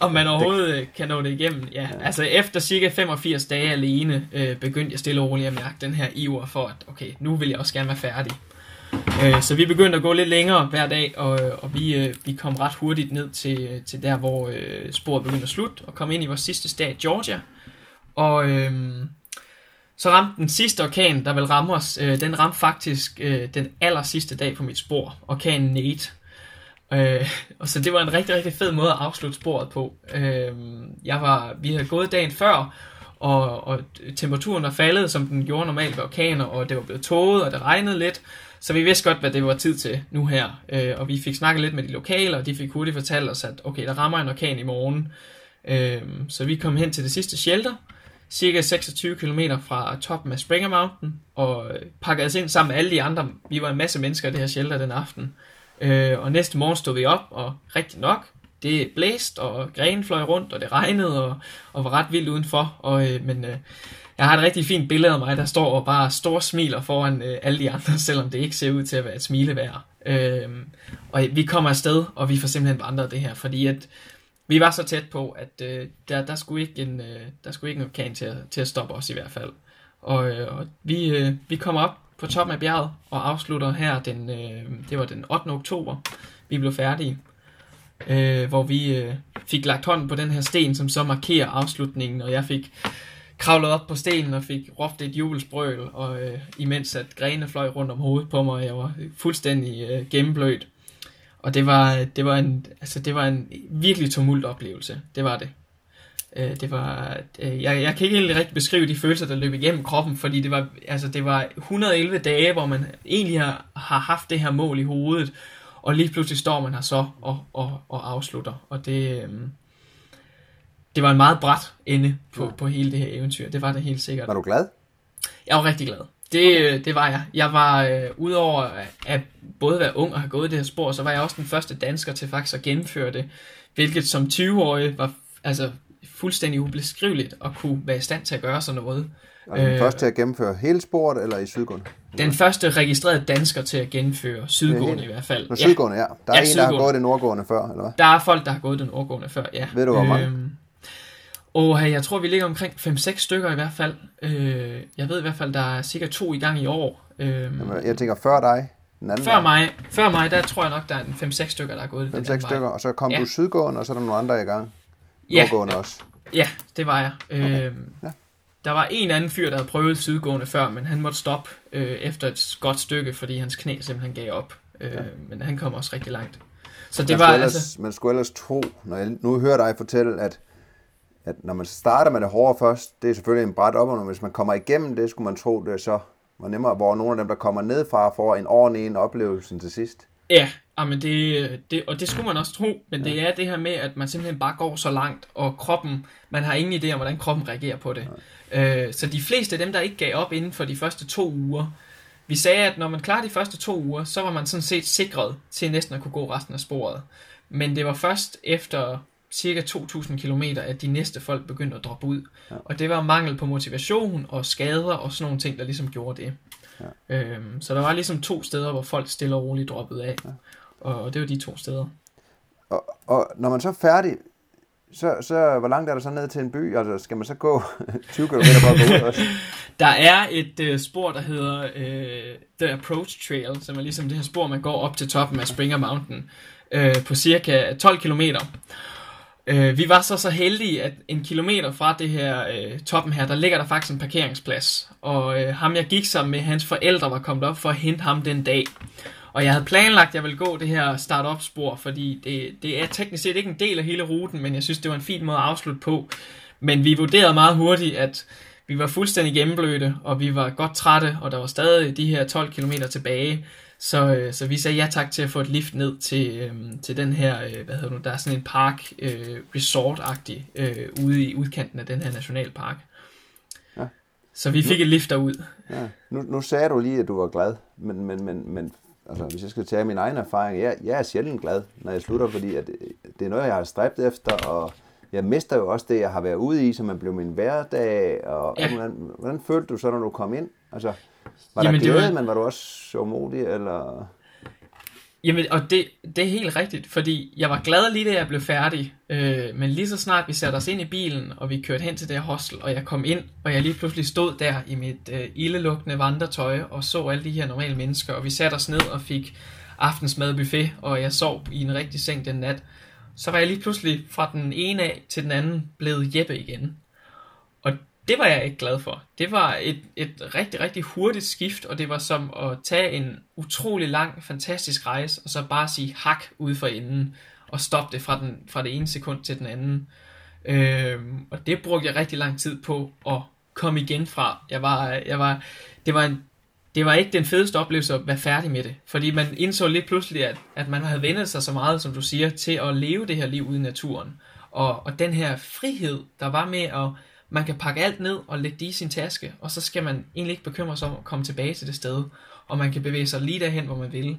om man overhovedet det... kan nå det igennem, ja. ja. Altså efter cirka 85 dage alene, øh, begyndte jeg stille og roligt at mærke den her iver for, at okay, nu vil jeg også gerne være færdig. Øh, så vi begyndte at gå lidt længere hver dag, og, og vi, øh, vi kom ret hurtigt ned til, til der, hvor øh, sporet begyndte at slutte, og kom ind i vores sidste stat, Georgia. Og øh, så ramte den sidste orkan, der vil ramme os, øh, den ramte faktisk øh, den aller sidste dag på mit spor, orkanen Nate. Øh, og så det var en rigtig, rigtig fed måde at afslutte sporet på. Øh, jeg var, vi havde gået dagen før, og, og temperaturen var faldet, som den gjorde normalt ved orkaner, og det var blevet tåget, og det regnede lidt. Så vi vidste godt, hvad det var tid til nu her. Øh, og vi fik snakket lidt med de lokale, og de fik hurtigt fortalt os, at okay, der rammer en orkan i morgen. Øh, så vi kom hen til det sidste shelter, cirka 26 km fra toppen af Springer Mountain, og pakkede os ind sammen med alle de andre. Vi var en masse mennesker i det her shelter den aften. Øh, og næste morgen stod vi op, og rigtig nok, det blæste, og grenen fløj rundt, og det regnede, og, og var ret vildt udenfor. Og, øh, men øh, jeg har et rigtig fint billede af mig, der står og bare store smiler foran øh, alle de andre, selvom det ikke ser ud til at være et smilevejr. Øh, og vi kommer afsted, og vi får simpelthen vandret det her, fordi at vi var så tæt på, at øh, der, der, skulle ikke en, øh, der skulle ikke en orkan til at, til at stoppe os i hvert fald. Og, øh, og vi, øh, vi kommer op på toppen af bjerget og afslutter her den, øh, det var den 8. oktober, vi blev færdige. Øh, hvor vi øh, fik lagt hånden på den her sten, som så markerer afslutningen, og jeg fik kravlet op på stenen og fik råbt et jubelsbrøl, og øh, imens at grene fløj rundt om hovedet på mig, og jeg var fuldstændig øh, gennemblødt. Og det var, det var en, altså det var en virkelig tumult oplevelse. Det var det. Øh, det var, øh, jeg, jeg kan ikke helt rigtig beskrive de følelser, der løb igennem kroppen, fordi det var, altså det var 111 dage, hvor man egentlig har, har haft det her mål i hovedet, og lige pludselig står man her så og, og, og afslutter. Og det, øh, det var en meget bræt ende på, ja. på hele det her eventyr. Det var det helt sikkert. Var du glad? Jeg var rigtig glad. Det, øh, det var jeg. Jeg var, øh, udover at både være ung og have gået det her spor, så var jeg også den første dansker til faktisk at gennemføre det. Hvilket som 20-årig var altså fuldstændig ubeskriveligt at kunne være i stand til at gøre sådan noget. Og den øh, første til at gennemføre hele sporet, eller i sydgående? Den første registrerede dansker til at gennemføre sydgående i hvert fald. Nå, sydgående, ja. Der er ja, en, sydgående. der har gået den nordgående før, eller hvad? Der er folk, der har gået den nordgående før, ja. Ved du, hvor mange? Øhm, og jeg tror, vi ligger omkring 5-6 stykker i hvert fald. Øh, jeg ved i hvert fald, der er cirka to i gang i år. Øh, Jamen, jeg tænker før dig. Den anden før, mig, før mig, der tror jeg nok, der er 5-6 stykker, der er gået 5-6 stykker, og så kom ja. du sydgående, og så er der nogle andre i gang. Nordgående ja. også. Ja, det var jeg. Okay. Øh, ja. Der var en anden fyr, der havde prøvet sydgående før, men han måtte stoppe øh, efter et godt stykke, fordi hans knæ simpelthen gav op. Øh, ja. Men han kom også rigtig langt. Så det man var ellers, altså... Man skulle ellers tro, når jeg nu hører dig fortælle, at, at når man starter med det hårde først, det er selvfølgelig en bræt op, og hvis man kommer igennem det, skulle man tro, det så var nemmere, hvor nogle af dem, der kommer ned fra, får en ordentlig en oplevelse til sidst. Ja, men det, det, og det skulle man også tro, men ja. det er det her med, at man simpelthen bare går så langt, og kroppen, man har ingen idé om, hvordan kroppen reagerer på det. Øh, så de fleste af dem, der ikke gav op inden for de første to uger, vi sagde, at når man klarer de første to uger, så var man sådan set sikret til næsten at kunne gå resten af sporet. Men det var først efter cirka 2.000 km, at de næste folk begyndte at droppe ud. Ja. Og det var mangel på motivation og skader og sådan nogle ting, der ligesom gjorde det. Ja. Øhm, så der var ligesom to steder, hvor folk stille og roligt droppede af. Ja. Og, og det var de to steder. Og, og når man så er færdig, så, så hvor langt er der så ned til en by? Altså, skal man så gå 20 km for at gå ud også? Der er et øh, spor, der hedder øh, The Approach Trail, som er ligesom det her spor, man går op til toppen af Springer Mountain øh, på cirka 12 km. Øh, vi var så så heldige, at en kilometer fra det her øh, toppen her, der ligger der faktisk en parkeringsplads. Og øh, ham jeg gik sammen med, hans forældre var kommet op for at hente ham den dag. Og jeg havde planlagt, at jeg ville gå det her start-up spor, fordi det, det er teknisk set ikke en del af hele ruten, men jeg synes, det var en fin måde at afslutte på. Men vi vurderede meget hurtigt, at vi var fuldstændig gennemblødte, og vi var godt trætte, og der var stadig de her 12 km tilbage. Så, øh, så vi sagde ja tak til at få et lift ned til, øh, til den her, øh, hvad hedder nu, der er sådan en park, øh, resort-agtig, øh, ude i udkanten af den her nationalpark. Ja. Så vi fik nu, et lift derud. Ja. Nu, nu sagde du lige, at du var glad, men, men, men, men altså, hvis jeg skal tage min egen erfaring, jeg, jeg er sjældent glad, når jeg slutter, fordi at det er noget, jeg har stræbt efter, og jeg mister jo også det, jeg har været ude i, som man blev min hverdag, og ja. hvordan, hvordan følte du så, når du kom ind? Altså, var Jamen, der glæde, var... men var du også så modig, eller... Jamen, og det, det er helt rigtigt, fordi jeg var glad lige da jeg blev færdig, øh, men lige så snart vi satte os ind i bilen, og vi kørte hen til det her hostel, og jeg kom ind, og jeg lige pludselig stod der i mit øh, ildelukkende vandretøj, og så alle de her normale mennesker, og vi satte os ned og fik aftensmad buffet, og jeg sov i en rigtig seng den nat, så var jeg lige pludselig fra den ene af til den anden blevet Jeppe igen. Det var jeg ikke glad for. Det var et, et rigtig, rigtig hurtigt skift, og det var som at tage en utrolig lang, fantastisk rejse, og så bare sige hak ud for enden, og stoppe det fra, den, fra det ene sekund til den anden. Øhm, og det brugte jeg rigtig lang tid på at komme igen fra. Jeg var, jeg var, det, var en, det var ikke den fedeste oplevelse at være færdig med det, fordi man indså lidt pludselig, at, at man havde vendet sig så meget, som du siger, til at leve det her liv ude i naturen. Og, og den her frihed, der var med at man kan pakke alt ned og lægge det i sin taske, og så skal man egentlig ikke bekymre sig om at komme tilbage til det sted, og man kan bevæge sig lige derhen, hvor man vil.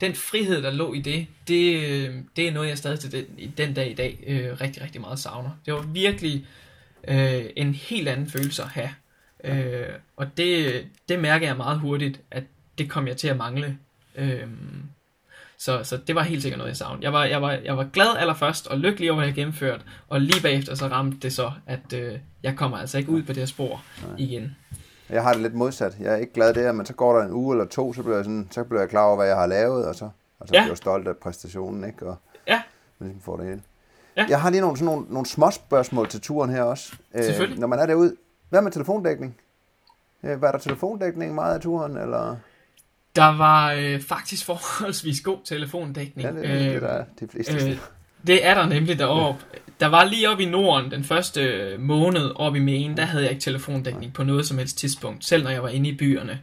Den frihed, der lå i det, det, øh, det er noget, jeg stadig til den, den dag i dag øh, rigtig, rigtig meget savner. Det var virkelig øh, en helt anden følelse at have. Øh, og det, det mærker jeg meget hurtigt, at det kom jeg til at mangle. Øh, så, så det var helt sikkert noget, jeg savnede. Jeg var, jeg, var, jeg var glad allerførst og lykkelig over, at jeg gennemført, og lige bagefter så ramte det så, at øh, jeg kommer altså ikke ud på det her spor Nej. igen. Jeg har det lidt modsat. Jeg er ikke glad der, men så går der en uge eller to, så bliver jeg, sådan, så bliver jeg klar over, hvad jeg har lavet, og så, og så ja. bliver jeg stolt af præstationen, ikke? Og ja. ligesom får det hele. Ja. Jeg har lige nogle, sådan nogle, nogle små spørgsmål til turen her også. Øh, når man er derude, hvad med telefondækning? Øh, var der telefondækning meget af turen, eller? Der var øh, faktisk forholdsvis god telefondækning. Ja, det, er, det der er de fleste øh, Det er der nemlig deroppe. Der var lige oppe i Norden, den første måned oppe i Maine, der havde jeg ikke telefondækning på noget som helst tidspunkt, selv når jeg var inde i byerne.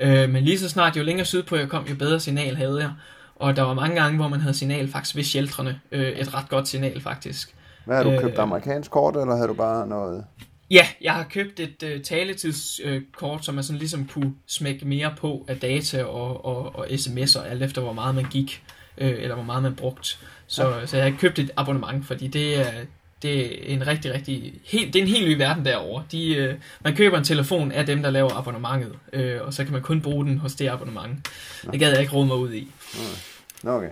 Øh, men lige så snart, jo længere sydpå jeg kom, jo bedre signal havde jeg. Og der var mange gange, hvor man havde signal faktisk ved sheltrene. Øh, et ret godt signal faktisk. Hvad har du købt? Øh, amerikansk kort, eller havde du bare noget... Ja, jeg har købt et uh, taletidskort, uh, som man sådan ligesom kunne smække mere på af data og, og, og sms'er, alt efter hvor meget man gik, uh, eller hvor meget man brugt. Så, ja. så jeg har købt et abonnement, fordi det er, det er en rigtig, rigtig, helt, det er en helt ny verden derovre. De, øh, man køber en telefon af dem, der laver abonnementet, øh, og så kan man kun bruge den hos det abonnement. Nå. Det gad jeg ikke råde mig ud i. Nå, okay.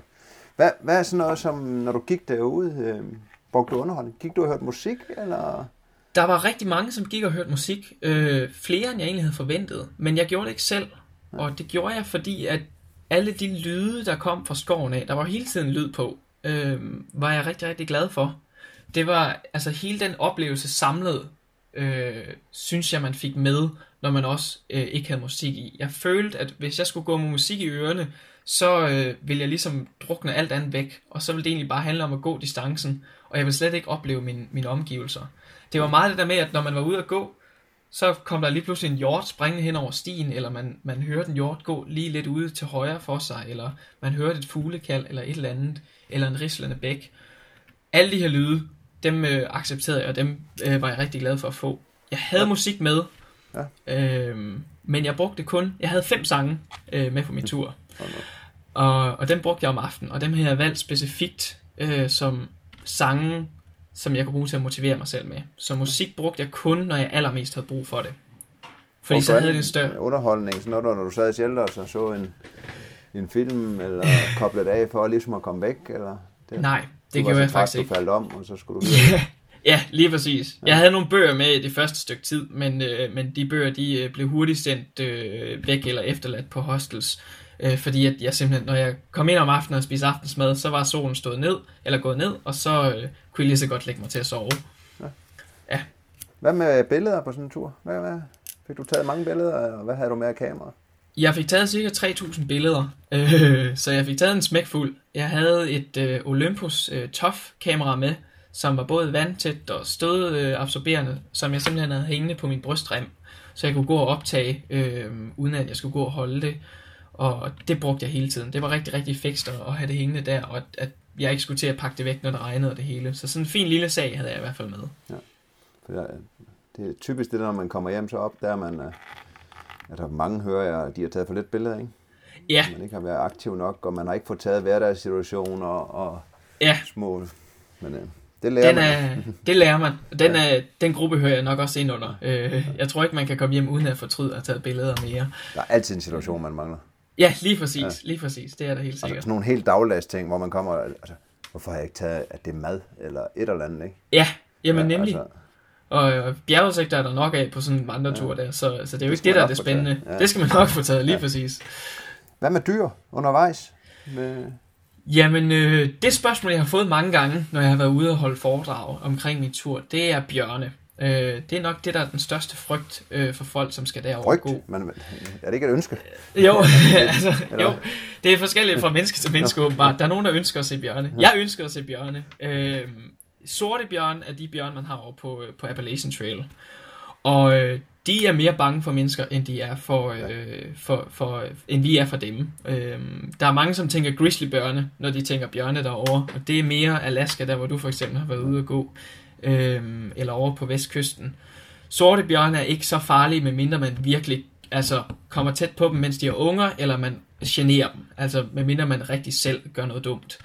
Hvad, hvad er sådan noget, som når du gik derude, øh, brugte du underholdning? Gik du og hørte musik, eller... Der var rigtig mange, som gik og hørte musik. Øh, flere, end jeg egentlig havde forventet. Men jeg gjorde det ikke selv. Og det gjorde jeg, fordi at alle de lyde, der kom fra skoven af, der var hele tiden lyd på, øh, var jeg rigtig, rigtig glad for. Det var, altså hele den oplevelse samlet, øh, synes jeg, man fik med, når man også øh, ikke havde musik i. Jeg følte, at hvis jeg skulle gå med musik i ørerne, så øh, ville jeg ligesom drukne alt andet væk, og så ville det egentlig bare handle om at gå distancen, og jeg ville slet ikke opleve min, mine omgivelser. Det var meget det der med, at når man var ude at gå, så kom der lige pludselig en hjort springende hen over stien, eller man, man hørte en hjort gå lige lidt ude til højre for sig, eller man hørte et fuglekald, eller et eller andet, eller en rislende bæk. Alle de her lyde, dem øh, accepterede jeg, og dem øh, var jeg rigtig glad for at få. Jeg havde ja. musik med, ja. øh, men jeg brugte kun, jeg havde fem sange øh, med på min tur. Og, og dem brugte jeg om aftenen, og dem har jeg valgt specifikt øh, som sange, som jeg kunne bruge til at motivere mig selv med. Så musik brugte jeg kun, når jeg allermest havde brug for det. Fordi så havde det større... Underholdning, sådan noget, når du sad i shelter og så en, en film, eller koblet af for ligesom at komme væk, eller? Det, Nej, det gjorde jeg faktisk ikke. Du faldt om, og så skulle du Ja, lige præcis. Jeg havde nogle bøger med i det første stykke tid, men, øh, men de bøger de øh, blev hurtigt sendt øh, væk eller efterladt på hostels. Øh, fordi at jeg simpelthen, når jeg kom ind om aftenen og spiste aftensmad, så var solen stået ned, eller gået ned, og så øh, kunne jeg lige så godt lægge mig til at sove. Ja. ja. Hvad med billeder på sådan en tur? Hvad, hvad? Fik du taget mange billeder, og hvad havde du med af kamera? Jeg fik taget cirka 3.000 billeder, øh, så jeg fik taget en smækfuld. Jeg havde et øh, Olympus øh, Tough kamera med, som var både vandtæt og stødabsorberende, øh, som jeg simpelthen havde hængende på min brystrem, så jeg kunne gå og optage, øh, uden at jeg skulle gå og holde det. Og det brugte jeg hele tiden. Det var rigtig, rigtig fikst at have det hængende der, og at, jeg ikke skulle til at pakke det væk, når det regnede og det hele. Så sådan en fin lille sag havde jeg i hvert fald med. Ja. For det er typisk det, når man kommer hjem så op, der man, øh, at der mange hører, jeg, at de har taget for lidt billeder, ikke? Ja. Man ikke har været aktiv nok, og man har ikke fået taget hverdagssituationer og ja. små... Men, øh, det lærer den man. Er, det lærer man. Den, ja. er, den gruppe hører jeg nok også ind under. Øh, jeg tror ikke, man kan komme hjem uden at fortryde at taget billeder mere. Der er altid en situation, man mangler. Ja, lige præcis. Ja. Lige præcis. Det er der helt sikkert. Altså, sådan nogle helt daglags ting, hvor man kommer... Altså, hvorfor har jeg ikke taget, at det er mad eller et eller andet, ikke? Ja, jamen ja, nemlig. Altså, og, og bjergudsigter er der nok af på sådan en vandretur ja. der, så, så det er jo det ikke det, der er det spændende. Ja. Det skal man nok få taget, lige ja. præcis. Hvad med dyr undervejs? Med... Jamen, øh, det spørgsmål, jeg har fået mange gange, når jeg har været ude og holde foredrag omkring min tur, det er bjørne. Øh, det er nok det, der er den største frygt øh, for folk, som skal derover frygt? gå. Men, er det ikke et ønske? jo, altså, jo, det er forskelligt fra menneske til menneske åbenbart. Der er nogen, der ønsker at se bjørne. Jeg ønsker at se bjørne. Øh, sorte bjørn er de bjørn, man har over på, på Appalachian Trail. Og øh, de er mere bange for mennesker, end de er for, øh, for, for end vi er for dem. Øh, der er mange, som tænker grizzlybjørne, når de tænker bjørne derovre, og det er mere Alaska, der hvor du for eksempel har været ude at gå, øh, eller over på vestkysten. Sorte bjørne er ikke så farlige, medmindre man virkelig altså, kommer tæt på dem, mens de er unger, eller man generer dem, altså medmindre man rigtig selv gør noget dumt.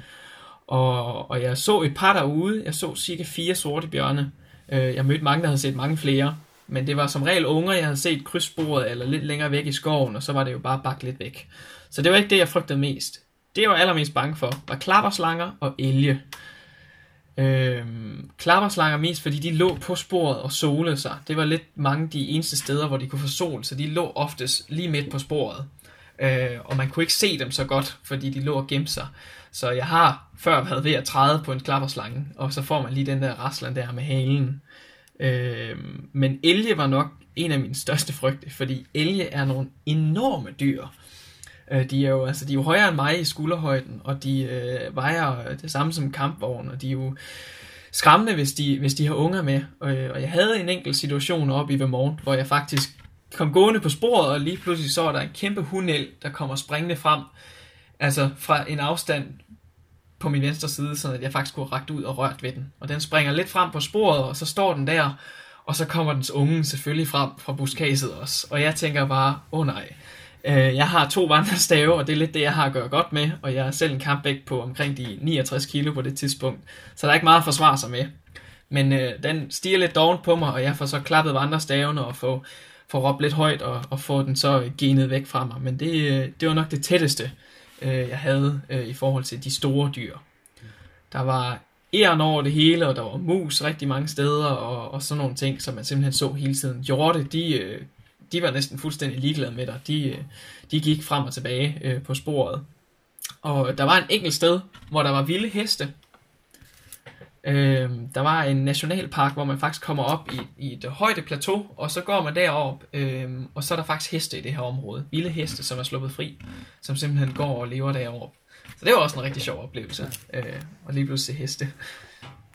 Og, og jeg så et par derude, jeg så cirka fire sorte bjørne, øh, jeg mødte mange, der havde set mange flere, men det var som regel unger, jeg havde set krydsbordet eller lidt længere væk i skoven, og så var det jo bare bakket lidt væk. Så det var ikke det, jeg frygtede mest. Det, jeg var allermest bange for, var klapperslanger og elge. Øhm, klapperslanger mest, fordi de lå på sporet og solede sig. Det var lidt mange de eneste steder, hvor de kunne få sol, så de lå oftest lige midt på sporet. Øh, og man kunne ikke se dem så godt, fordi de lå og gemte sig. Så jeg har før været ved at træde på en klapperslange, og så får man lige den der raslen der med halen. Øh, men elge var nok en af mine største frygte, fordi elge er nogle enorme dyr. Øh, de er jo altså de er jo højere end mig i skulderhøjden, og de øh, vejer det samme som kampvogn, og de er jo skræmmende, hvis de, hvis de har unger med. Og, og jeg havde en enkelt situation op i Vermont, hvor jeg faktisk kom gående på sporet, og lige pludselig så er der en kæmpe hundel, der kommer springende frem, altså fra en afstand på min venstre side, så jeg faktisk kunne rakt ud og rørt ved den. Og den springer lidt frem på sporet, og så står den der, og så kommer dens unge selvfølgelig frem fra buskaget også. Og jeg tænker bare, åh oh nej, øh, jeg har to vandrestave, og det er lidt det, jeg har at gøre godt med, og jeg er selv en kampvægt på omkring de 69 kilo på det tidspunkt, så der er ikke meget at forsvare sig med. Men øh, den stiger lidt doven på mig, og jeg får så klappet vandrestavene og får, får råbt lidt højt og, og får den så genet væk fra mig. Men det, øh, det var nok det tætteste, øh, jeg havde øh, i forhold til de store dyr. Der var æren over det hele, og der var mus rigtig mange steder, og, og sådan nogle ting, som man simpelthen så hele tiden. Hjorte, de, øh, de var næsten fuldstændig ligeglade med dig. De, øh, de gik frem og tilbage øh, på sporet. Og der var en enkelt sted, hvor der var vilde heste. Øh, der var en nationalpark, hvor man faktisk kommer op i, i et højde plateau, og så går man derop, øh, og så er der faktisk heste i det her område. Vilde heste, som er sluppet fri, som simpelthen går og lever deroppe. Så det var også en rigtig sjov oplevelse, øh, at lige pludselig se heste.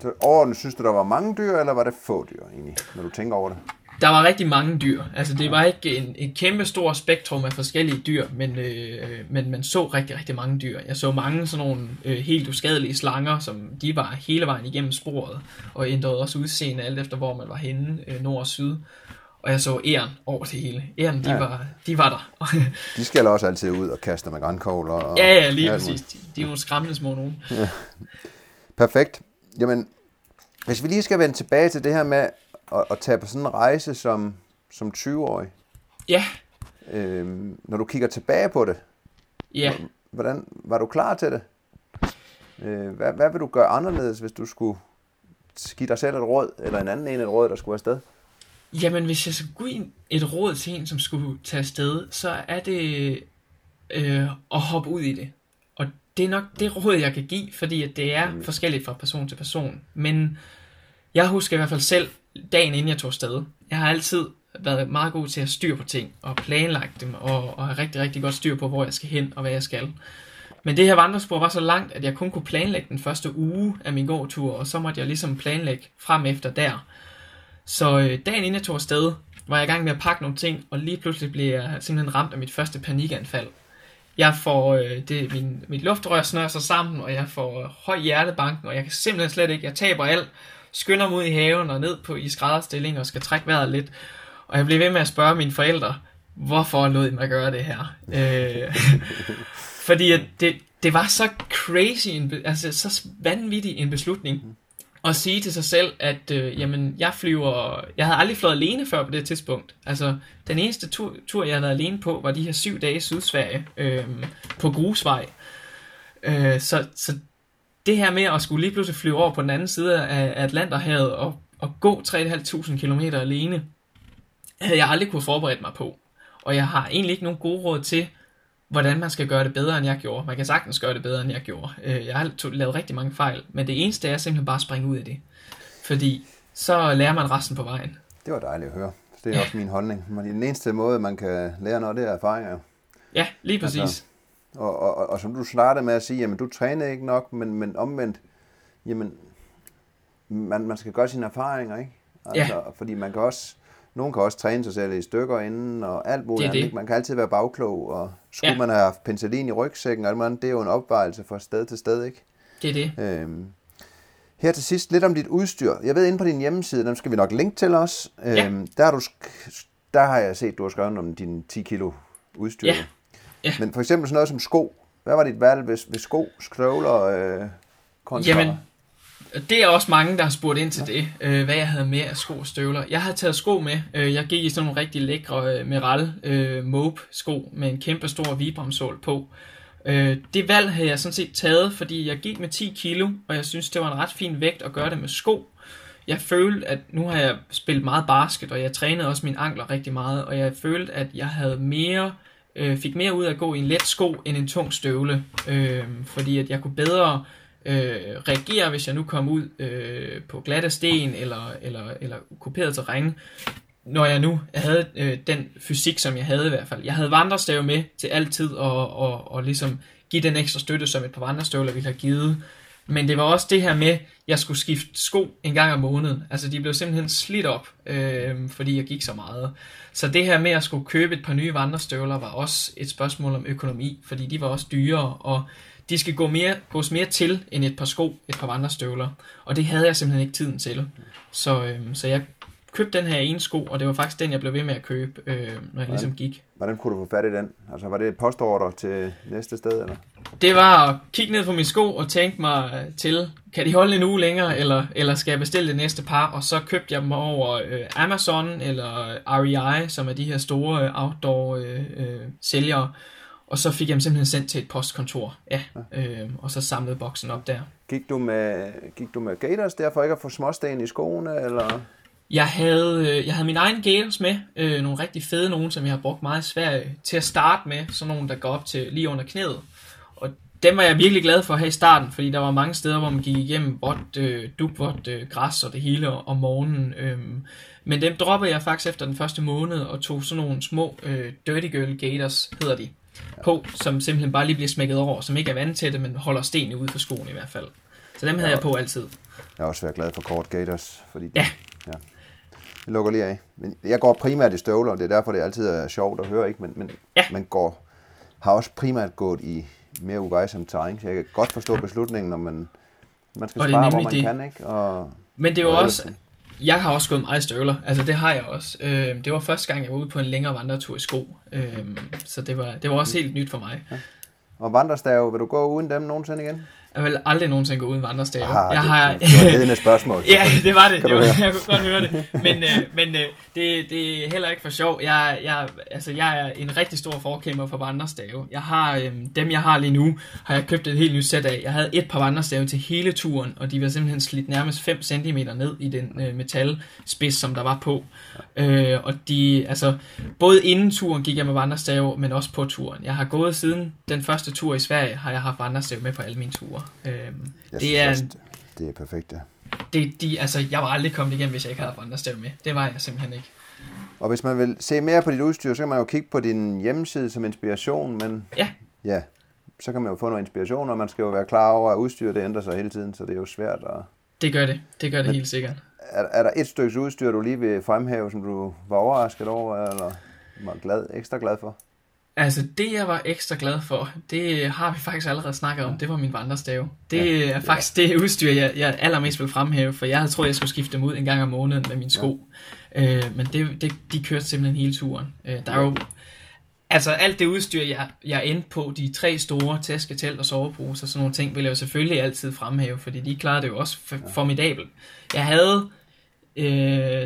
Så overordnet, synes du, der var mange dyr, eller var det få dyr egentlig, når du tænker over det? Der var rigtig mange dyr. Altså, det var ikke en, en kæmpe stor spektrum af forskellige dyr, men, øh, men man så rigtig, rigtig mange dyr. Jeg så mange sådan nogle øh, helt uskadelige slanger, som de var hele vejen igennem sporet, og ændrede også udseende alt efter, hvor man var henne, øh, nord og syd. Og jeg så æren over det hele. Æren, de, ja. var, de var der. de skal også altid ud og kaste med grænkogler. Og ja, ja, lige præcis. De, de er jo skræmmende små nogen. Ja. Perfekt. Jamen, hvis vi lige skal vende tilbage til det her med at, at tage på sådan en rejse som, som 20-årig. Ja. Øhm, når du kigger tilbage på det, ja. hvordan var du klar til det? Øh, hvad, hvad vil du gøre anderledes, hvis du skulle give dig selv et råd, eller en anden en et råd, der skulle afsted? Jamen, hvis jeg skulle give et råd til en, som skulle tage afsted, så er det øh, at hoppe ud i det. Og det er nok det råd, jeg kan give, fordi at det er mm. forskelligt fra person til person. Men jeg husker i hvert fald selv, dagen inden jeg tog afsted, jeg har altid været meget god til at styre på ting, og planlagt dem, og, og have rigtig, rigtig godt styr på, hvor jeg skal hen, og hvad jeg skal. Men det her vandrespor var så langt, at jeg kun kunne planlægge den første uge af min gåtur, og så måtte jeg ligesom planlægge frem efter der. Så øh, dagen inden jeg tog afsted, var jeg i gang med at pakke nogle ting, og lige pludselig blev jeg simpelthen ramt af mit første panikanfald. Jeg får øh, det, min, mit luftrør snører sig sammen, og jeg får øh, høj hjertebanken, og jeg kan simpelthen slet ikke, jeg taber alt, skynder mig ud i haven og ned på i skrædderstilling og skal trække vejret lidt. Og jeg blev ved med at spørge mine forældre, hvorfor lod I mig gøre det her? øh, fordi det, det var så crazy, en, altså så vanvittig en beslutning at sige til sig selv, at øh, jamen, jeg flyver... Jeg havde aldrig flået alene før på det tidspunkt. Altså, den eneste tur, tur jeg havde været alene på, var de her syv dage i Sydsverige øh, på grusvej. Øh, så, så det her med at skulle lige pludselig flyve over på den anden side af Atlanterhavet og, og gå 3.500 km alene, havde jeg aldrig kunne forberede mig på. Og jeg har egentlig ikke nogen gode råd til, hvordan man skal gøre det bedre, end jeg gjorde. Man kan sagtens gøre det bedre, end jeg gjorde. Øh, jeg har lavet rigtig mange fejl, men det eneste er simpelthen bare at springe ud af det. Fordi så lærer man resten på vejen. Det var dejligt at høre. Det er ja. også min holdning. Men den eneste måde, man kan lære noget, det er erfaringer. Ja, lige præcis. Altså, og, og, og, og som du startede med at sige, jamen du træner ikke nok, men, men omvendt, jamen man, man skal gøre sine erfaringer, ikke? Altså, ja. Fordi man kan også, nogen kan også træne sig selv i stykker inden, og alt muligt. Det det. Man kan altid være bagklog, og skulle ja. man have haft penicillin i rygsækken, og det er jo en opvejelse fra sted til sted, ikke? Det er det. Øhm, her til sidst lidt om dit udstyr. Jeg ved, inde på din hjemmeside, dem skal vi nok linke til os. Ja. Øhm, der, har du, der har jeg set, du har skrevet om din 10 kilo udstyr. Ja. Ja. Men for eksempel sådan noget som sko. Hvad var dit valg ved, ved sko, støvler, øh, kontra? Jamen, det er også mange, der har spurgt ind til ja. det, øh, hvad jeg havde med af sko og støvler. Jeg havde taget sko med. Øh, jeg gik i sådan nogle rigtig lækre øh, Meral øh, Mope sko med en kæmpe stor vibramsål på. Øh, det valg havde jeg sådan set taget, fordi jeg gik med 10 kilo, og jeg synes, det var en ret fin vægt at gøre det med sko. Jeg følte, at nu har jeg spillet meget basket, og jeg trænede også mine ankler rigtig meget, og jeg følte, at jeg havde mere øh, Øh, fik mere ud af at gå i en let sko end en tung støvle, øh, fordi at jeg kunne bedre øh, reagere, hvis jeg nu kom ud øh, på glatte sten eller, eller, eller kuperet terræn, når jeg nu havde øh, den fysik, som jeg havde i hvert fald. Jeg havde vandrestave med til altid og, og, og ligesom give den ekstra støtte, som et par vandrestøvler ville have givet. Men det var også det her med, at jeg skulle skifte sko en gang om måneden. Altså de blev simpelthen slidt op, øh, fordi jeg gik så meget. Så det her med at skulle købe et par nye vandrestøvler var også et spørgsmål om økonomi, fordi de var også dyrere, og de skal gå mere, gås mere til end et par sko, et par vandrestøvler. Og det havde jeg simpelthen ikke tiden til. Så, øh, så jeg købte den her ene sko, og det var faktisk den, jeg blev ved med at købe, øh, når jeg ligesom gik. Hvordan kunne du få fat i den? Altså var det et postorder til næste sted, eller? det var at kigge ned på mine sko og tænke mig til, kan de holde en uge længere, eller, eller skal jeg bestille det næste par? Og så købte jeg dem over øh, Amazon eller REI, som er de her store øh, outdoor øh, øh. Og så fik jeg dem simpelthen sendt til et postkontor, ja, øh, og så samlede boksen op der. Gik du med, gik du med gators der for ikke at få småsten i skoene, eller? Jeg havde, øh, jeg havde min egen gators med, øh, nogle rigtig fede nogen, som jeg har brugt meget i Sverige til at starte med, sådan nogle, der går op til lige under knæet. Og dem var jeg virkelig glad for at have i starten, fordi der var mange steder, hvor man gik igennem vådt, øh, dubvådt øh, græs og det hele om morgenen. Øh, men dem droppede jeg faktisk efter den første måned og tog sådan nogle små øh, Dirty Girl Gators, hedder de, på, som simpelthen bare lige bliver smækket over, som ikke er vandtætte, men holder stenene ud for skoen i hvert fald. Så dem havde jeg på altid. Jeg har også været glad for kort Gators, fordi Ja, ja. Jeg lukker lige af. Men jeg går primært i støvler, og det er derfor, det altid er sjovt at høre, ikke? Men, men Ja. man går, har også primært gået i mere uvejsomt terræn, så jeg kan godt forstå beslutningen, når man, man skal er spare, hvor man det. kan, ikke? Og, Men det var og også, jeg har også gået meget i støvler, altså det har jeg også. Øh, det var første gang, jeg var ude på en længere vandretur i sko, øh, så det var, det var også helt nyt for mig. Og vandrestave, vil du gå uden dem nogensinde igen? Jeg vil aldrig nogensinde gå uden vandrestave. Ah, jeg det, har, det, var et spørgsmål. Ja, det var det. Kan det var, jeg kunne godt høre det. Men, øh, men øh, det, det er heller ikke for sjov. Jeg, jeg, altså, jeg er en rigtig stor forkæmper for vandrestave. Jeg har, øh, dem jeg har lige nu, har jeg købt et helt nyt sæt af. Jeg havde et par vandrestave til hele turen, og de var simpelthen slidt nærmest 5 cm ned i den øh, metalspids, som der var på. Øh, og de, altså, både inden turen gik jeg med vandrestave, men også på turen. Jeg har gået siden den første tur i Sverige, har jeg haft vandrestave med på alle mine ture. Øh, Jeg det er også, det er perfekt, ja. det, de, altså, jeg var aldrig kommet igennem, hvis jeg ikke havde haft vandrestave med. Det var jeg simpelthen ikke. Og hvis man vil se mere på dit udstyr, så kan man jo kigge på din hjemmeside som inspiration, men Ja. ja, så kan man jo få noget inspiration, og man skal jo være klar over, at udstyr det ændrer sig hele tiden, så det er jo svært at... Det gør det. Det gør det helt sikkert. Er, er der et stykke udstyr, du lige vil fremhæve, som du var overrasket over, eller var glad, ekstra glad for? Altså, det jeg var ekstra glad for, det har vi faktisk allerede snakket om, det var min vandrestave. Det Ja. er faktisk det udstyr, jeg, jeg allermest vil fremhæve, for jeg havde troet, jeg skulle skifte dem ud en gang om måneden med mine sko. Øh, men det, det, de kørte simpelthen hele turen. Øh, der er jo, altså alt det udstyr, jeg, jeg endte på, de tre store taske, telt og soveposer, sådan nogle ting, vil jeg jo selvfølgelig altid fremhæve, fordi de klarede det jo også f- formidabelt. Jeg havde øh,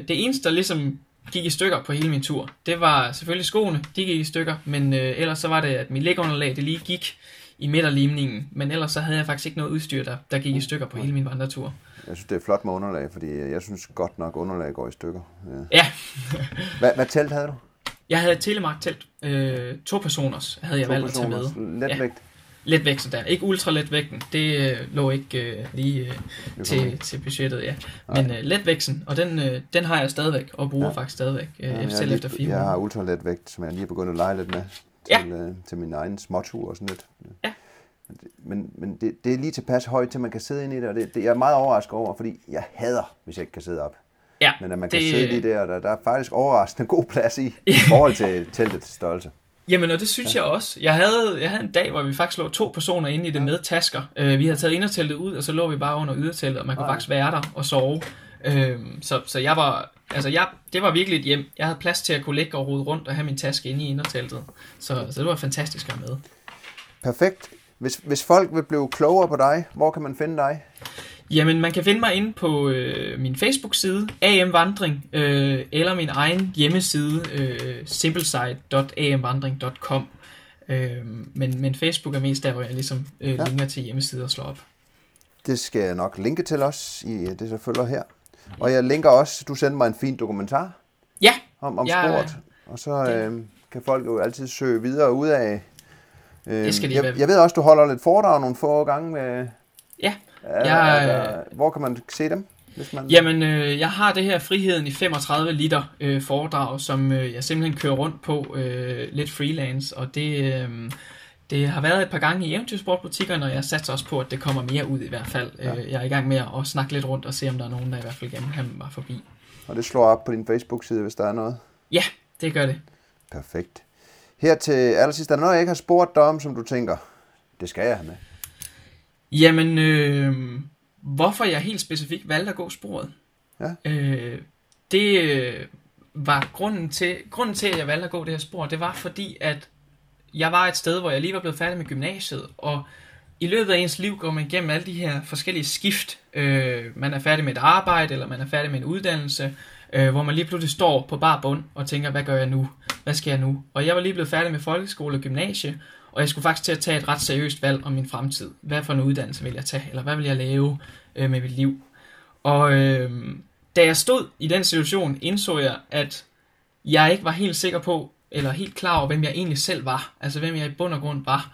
det eneste, der ligesom gik i stykker på hele min tur, det var selvfølgelig skoene, de gik i stykker, men øh, ellers så var det, at mit lægunderlag, det lige gik i midterlimningen, men ellers så havde jeg faktisk ikke noget udstyr, der, der gik i stykker på hele min vandretur. Jeg synes, det er flot med underlag, fordi jeg synes godt nok, underlag går i stykker. Ja. Ja, Hvad, hvad telt havde du? jeg havde et telemark-telt, øh, to personers havde jeg To valgt at tage med. personers letvægt. Letvægt der, ikke ultra letvægten, det øh, lå ikke øh, lige øh, til, til budgettet, ja. Men øh, letvægten, og den, øh, den har jeg stadigvæk, og bruger Ja. ja. faktisk stadigvæk, øh, Ja, ja, jeg, selv har efter fire jeg har ultraletvægt, som jeg lige er begyndt at lege lidt med Ja. til, øh, til min egen småtur og sådan lidt. Ja. Men, men det, det er lige tilpas højt til, man kan sidde inde i det, og det, det jeg er meget overrasket over, fordi jeg hader, hvis jeg ikke kan sidde op. Ja, Men at man kan det- sidde lige der, og der, der er faktisk overraskende god plads i, i forhold til teltets størrelse. Jamen, og det synes ja. jeg også. Jeg havde, jeg havde en dag, hvor vi faktisk lå to personer inde i det med tasker. Uh, vi havde taget inderteltet ud, og så lå vi bare under yderteltet, og man kunne Ah. faktisk være der og sove. Uh, så, så jeg var, altså jeg, det var virkelig et hjem. Jeg havde plads til at kunne ligge og rode rundt og have min taske inde i inderteltet. Så, så det var fantastisk at have med. Perfekt. Hvis, hvis folk vil blive klogere på dig, hvor kan man finde dig? Jamen, man kan finde mig inde på øh, min Facebook-side, AM Vandring, øh, eller min egen hjemmeside, øh, simplesite.amvandring.com. Øh, men, men Facebook er mest der, hvor jeg ligesom øh, Ja. linker til hjemmesider og slår op. Det skal jeg nok linke til os i det, der følger her. Og jeg linker også, du sendte mig en fin dokumentar Ja, om, om Ja, sport. Og så øh, kan folk jo altid søge videre ud af. Øh, Det skal de jeg, være. jeg ved også, du holder lidt foredrag nogle få gange. Med, ja. Jeg- er der, hvor kan man se dem? Hvis man... Jamen, øh, jeg har det her Friheden i 35 liter øh, foredrag, som øh, jeg simpelthen kører rundt på øh, lidt freelance, og det, øh, det har været et par gange i eventyrsportbutikkerne, og jeg satser også på, at det kommer mere ud i hvert fald. Ja. Ja. Øh, jeg er i gang med at snakke lidt rundt og se, om der er nogen, der i hvert fald gerne vil have mig forbi. Og det slår op på din Facebook-side, hvis der er noget. Ja, det gør det. Perfekt. Her til allersidst, er der noget, jeg ikke har spurgt dig om, som du tænker, det skal jeg have med? Jamen, øh, hvorfor jeg helt specifikt valgte at gå sporet? Ja. Øh, det øh, var grunden til, grunden til, at jeg valgte at gå det her spor, det var fordi, at jeg var et sted, hvor jeg lige var blevet færdig med gymnasiet, og i løbet af ens liv går man igennem alle de her forskellige skift. Øh, man er færdig med et arbejde, eller man er færdig med en uddannelse, øh, hvor man lige pludselig står på bar bund og tænker, hvad gør jeg nu? Hvad skal jeg nu? Og jeg var lige blevet færdig med folkeskole og gymnasie, og jeg skulle faktisk til at tage et ret seriøst valg om min fremtid. Hvad for en uddannelse vil jeg tage, eller hvad vil jeg lave øh, med mit liv? Og øh, da jeg stod i den situation, indså jeg, at jeg ikke var helt sikker på, eller helt klar over, hvem jeg egentlig selv var. Altså hvem jeg i bund og grund var.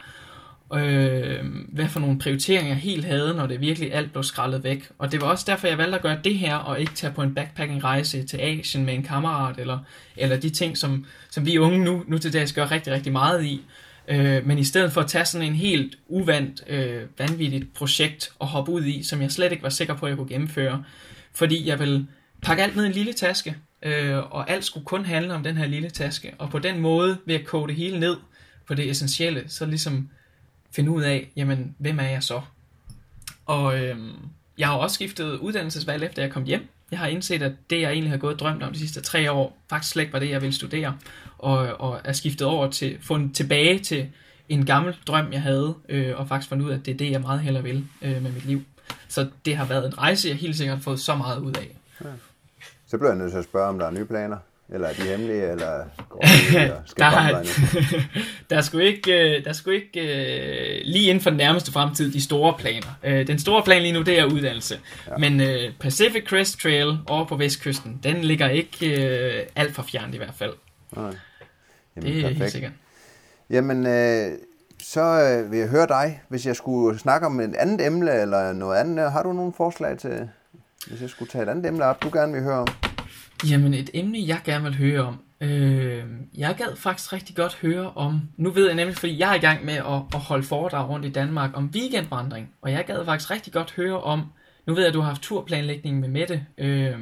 Øh, hvad for nogle prioriteringer jeg helt havde, når det virkelig alt blev skrællet væk. Og det var også derfor, jeg valgte at gøre det her, og ikke tage på en backpacking-rejse til Asien med en kammerat, eller, eller de ting, som, som vi unge nu, nu til dags gør rigtig, rigtig meget i. Øh, men i stedet for at tage sådan en helt uvandt, øh, vanvittigt projekt og hoppe ud i, som jeg slet ikke var sikker på, at jeg kunne gennemføre. Fordi jeg ville pakke alt ned i en lille taske, øh, og alt skulle kun handle om den her lille taske. Og på den måde, ved at kode det hele ned på det essentielle, så ligesom finde ud af, jamen, hvem er jeg så? Og øh, jeg har også skiftet uddannelsesvalg, efter jeg kom hjem. Jeg har indset, at det, jeg egentlig har gået og drømt om de sidste tre år, faktisk slet ikke var det, jeg ville studere. Og, og er skiftet over til, fundet tilbage til en gammel drøm, jeg havde, øh, og faktisk fundet ud af, at det er det, jeg meget hellere vil øh, med mit liv. Så det har været en rejse, jeg helt sikkert har fået så meget ud af. Ja. Så bliver jeg nødt til at spørge, om der er nye planer. Eller er de hemmelige, eller går de, eller skal der, der, er sgu ikke, øh, der er sgu ikke uh, lige inden for den nærmeste fremtid de store planer. Uh, den store plan lige nu, det er uddannelse. Ja. Men Pacific Crest Trail over på vestkysten, den ligger ikke alt for fjernt i hvert fald. Nej. Jamen, det er perfekt. helt sikkert. Jamen, øh, så øh, vil jeg høre dig, hvis jeg skulle snakke om et andet emne eller noget andet. Har du nogle forslag til, hvis jeg skulle tage et andet emne op, du gerne vil høre om? Jamen, et emne, jeg gerne vil høre om. Øh, jeg gad faktisk rigtig godt høre om, nu ved jeg nemlig, fordi jeg er i gang med at, at holde foredrag rundt i Danmark om weekendvandring, og jeg gad faktisk rigtig godt høre om, nu ved jeg, at du har haft turplanlægning med Mette, øh,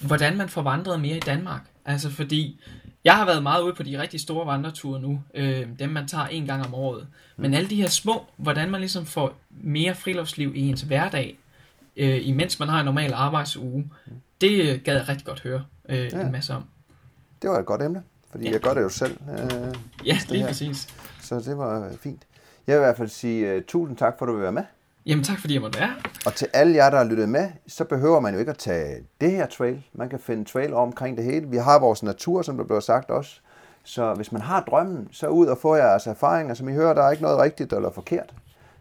hvordan man får vandret mere i Danmark. Altså fordi, jeg har været meget ude på de rigtig store vandreture nu, øh, dem man tager en gang om året. Men alle de her små, hvordan man ligesom får mere friluftsliv i ens hverdag, øh, imens man har en normal arbejdsuge, det gad jeg rigtig godt høre øh, ja. en masse om. Det var et godt emne, fordi ja. jeg gør det jo selv. Øh, ja, lige her. præcis. Så det var fint. Jeg vil i hvert fald sige uh, tusind tak for, at du vil være med. Jamen tak, fordi jeg måtte være. Og til alle jer, der har lyttet med, så behøver man jo ikke at tage det her trail. Man kan finde trail omkring det hele. Vi har vores natur, som der blev sagt også. Så hvis man har drømmen, så ud og få jeres erfaringer. Som I hører, der er ikke noget rigtigt eller forkert.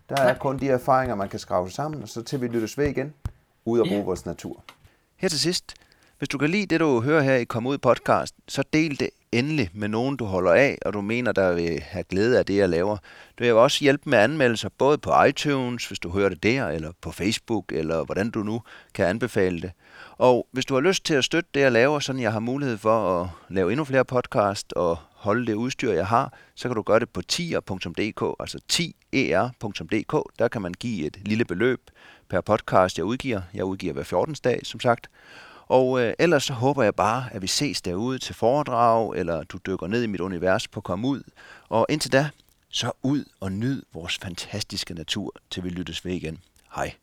Der er kun de erfaringer, man kan skrave sammen, og så til vi lyttes ved igen, ud og bruge ja. vores natur. Her til sidst, hvis du kan lide det, du hører her i Kom Ud podcast, så del det endelig med nogen, du holder af, og du mener, der vil have glæde af det, jeg laver. Du vil også hjælpe med anmeldelser, både på iTunes, hvis du hører det der, eller på Facebook, eller hvordan du nu kan anbefale det. Og hvis du har lyst til at støtte det, jeg laver, så jeg har mulighed for at lave endnu flere podcast og holde det udstyr, jeg har, så kan du gøre det på tier.dk, altså 10er.dk. Der kan man give et lille beløb per podcast, jeg udgiver. Jeg udgiver hver 14. dag, som sagt. Og øh, ellers så håber jeg bare, at vi ses derude til foredrag, eller du dykker ned i mit univers på Kom Ud. Og indtil da, så ud og nyd vores fantastiske natur, til vi lyttes ved igen. Hej.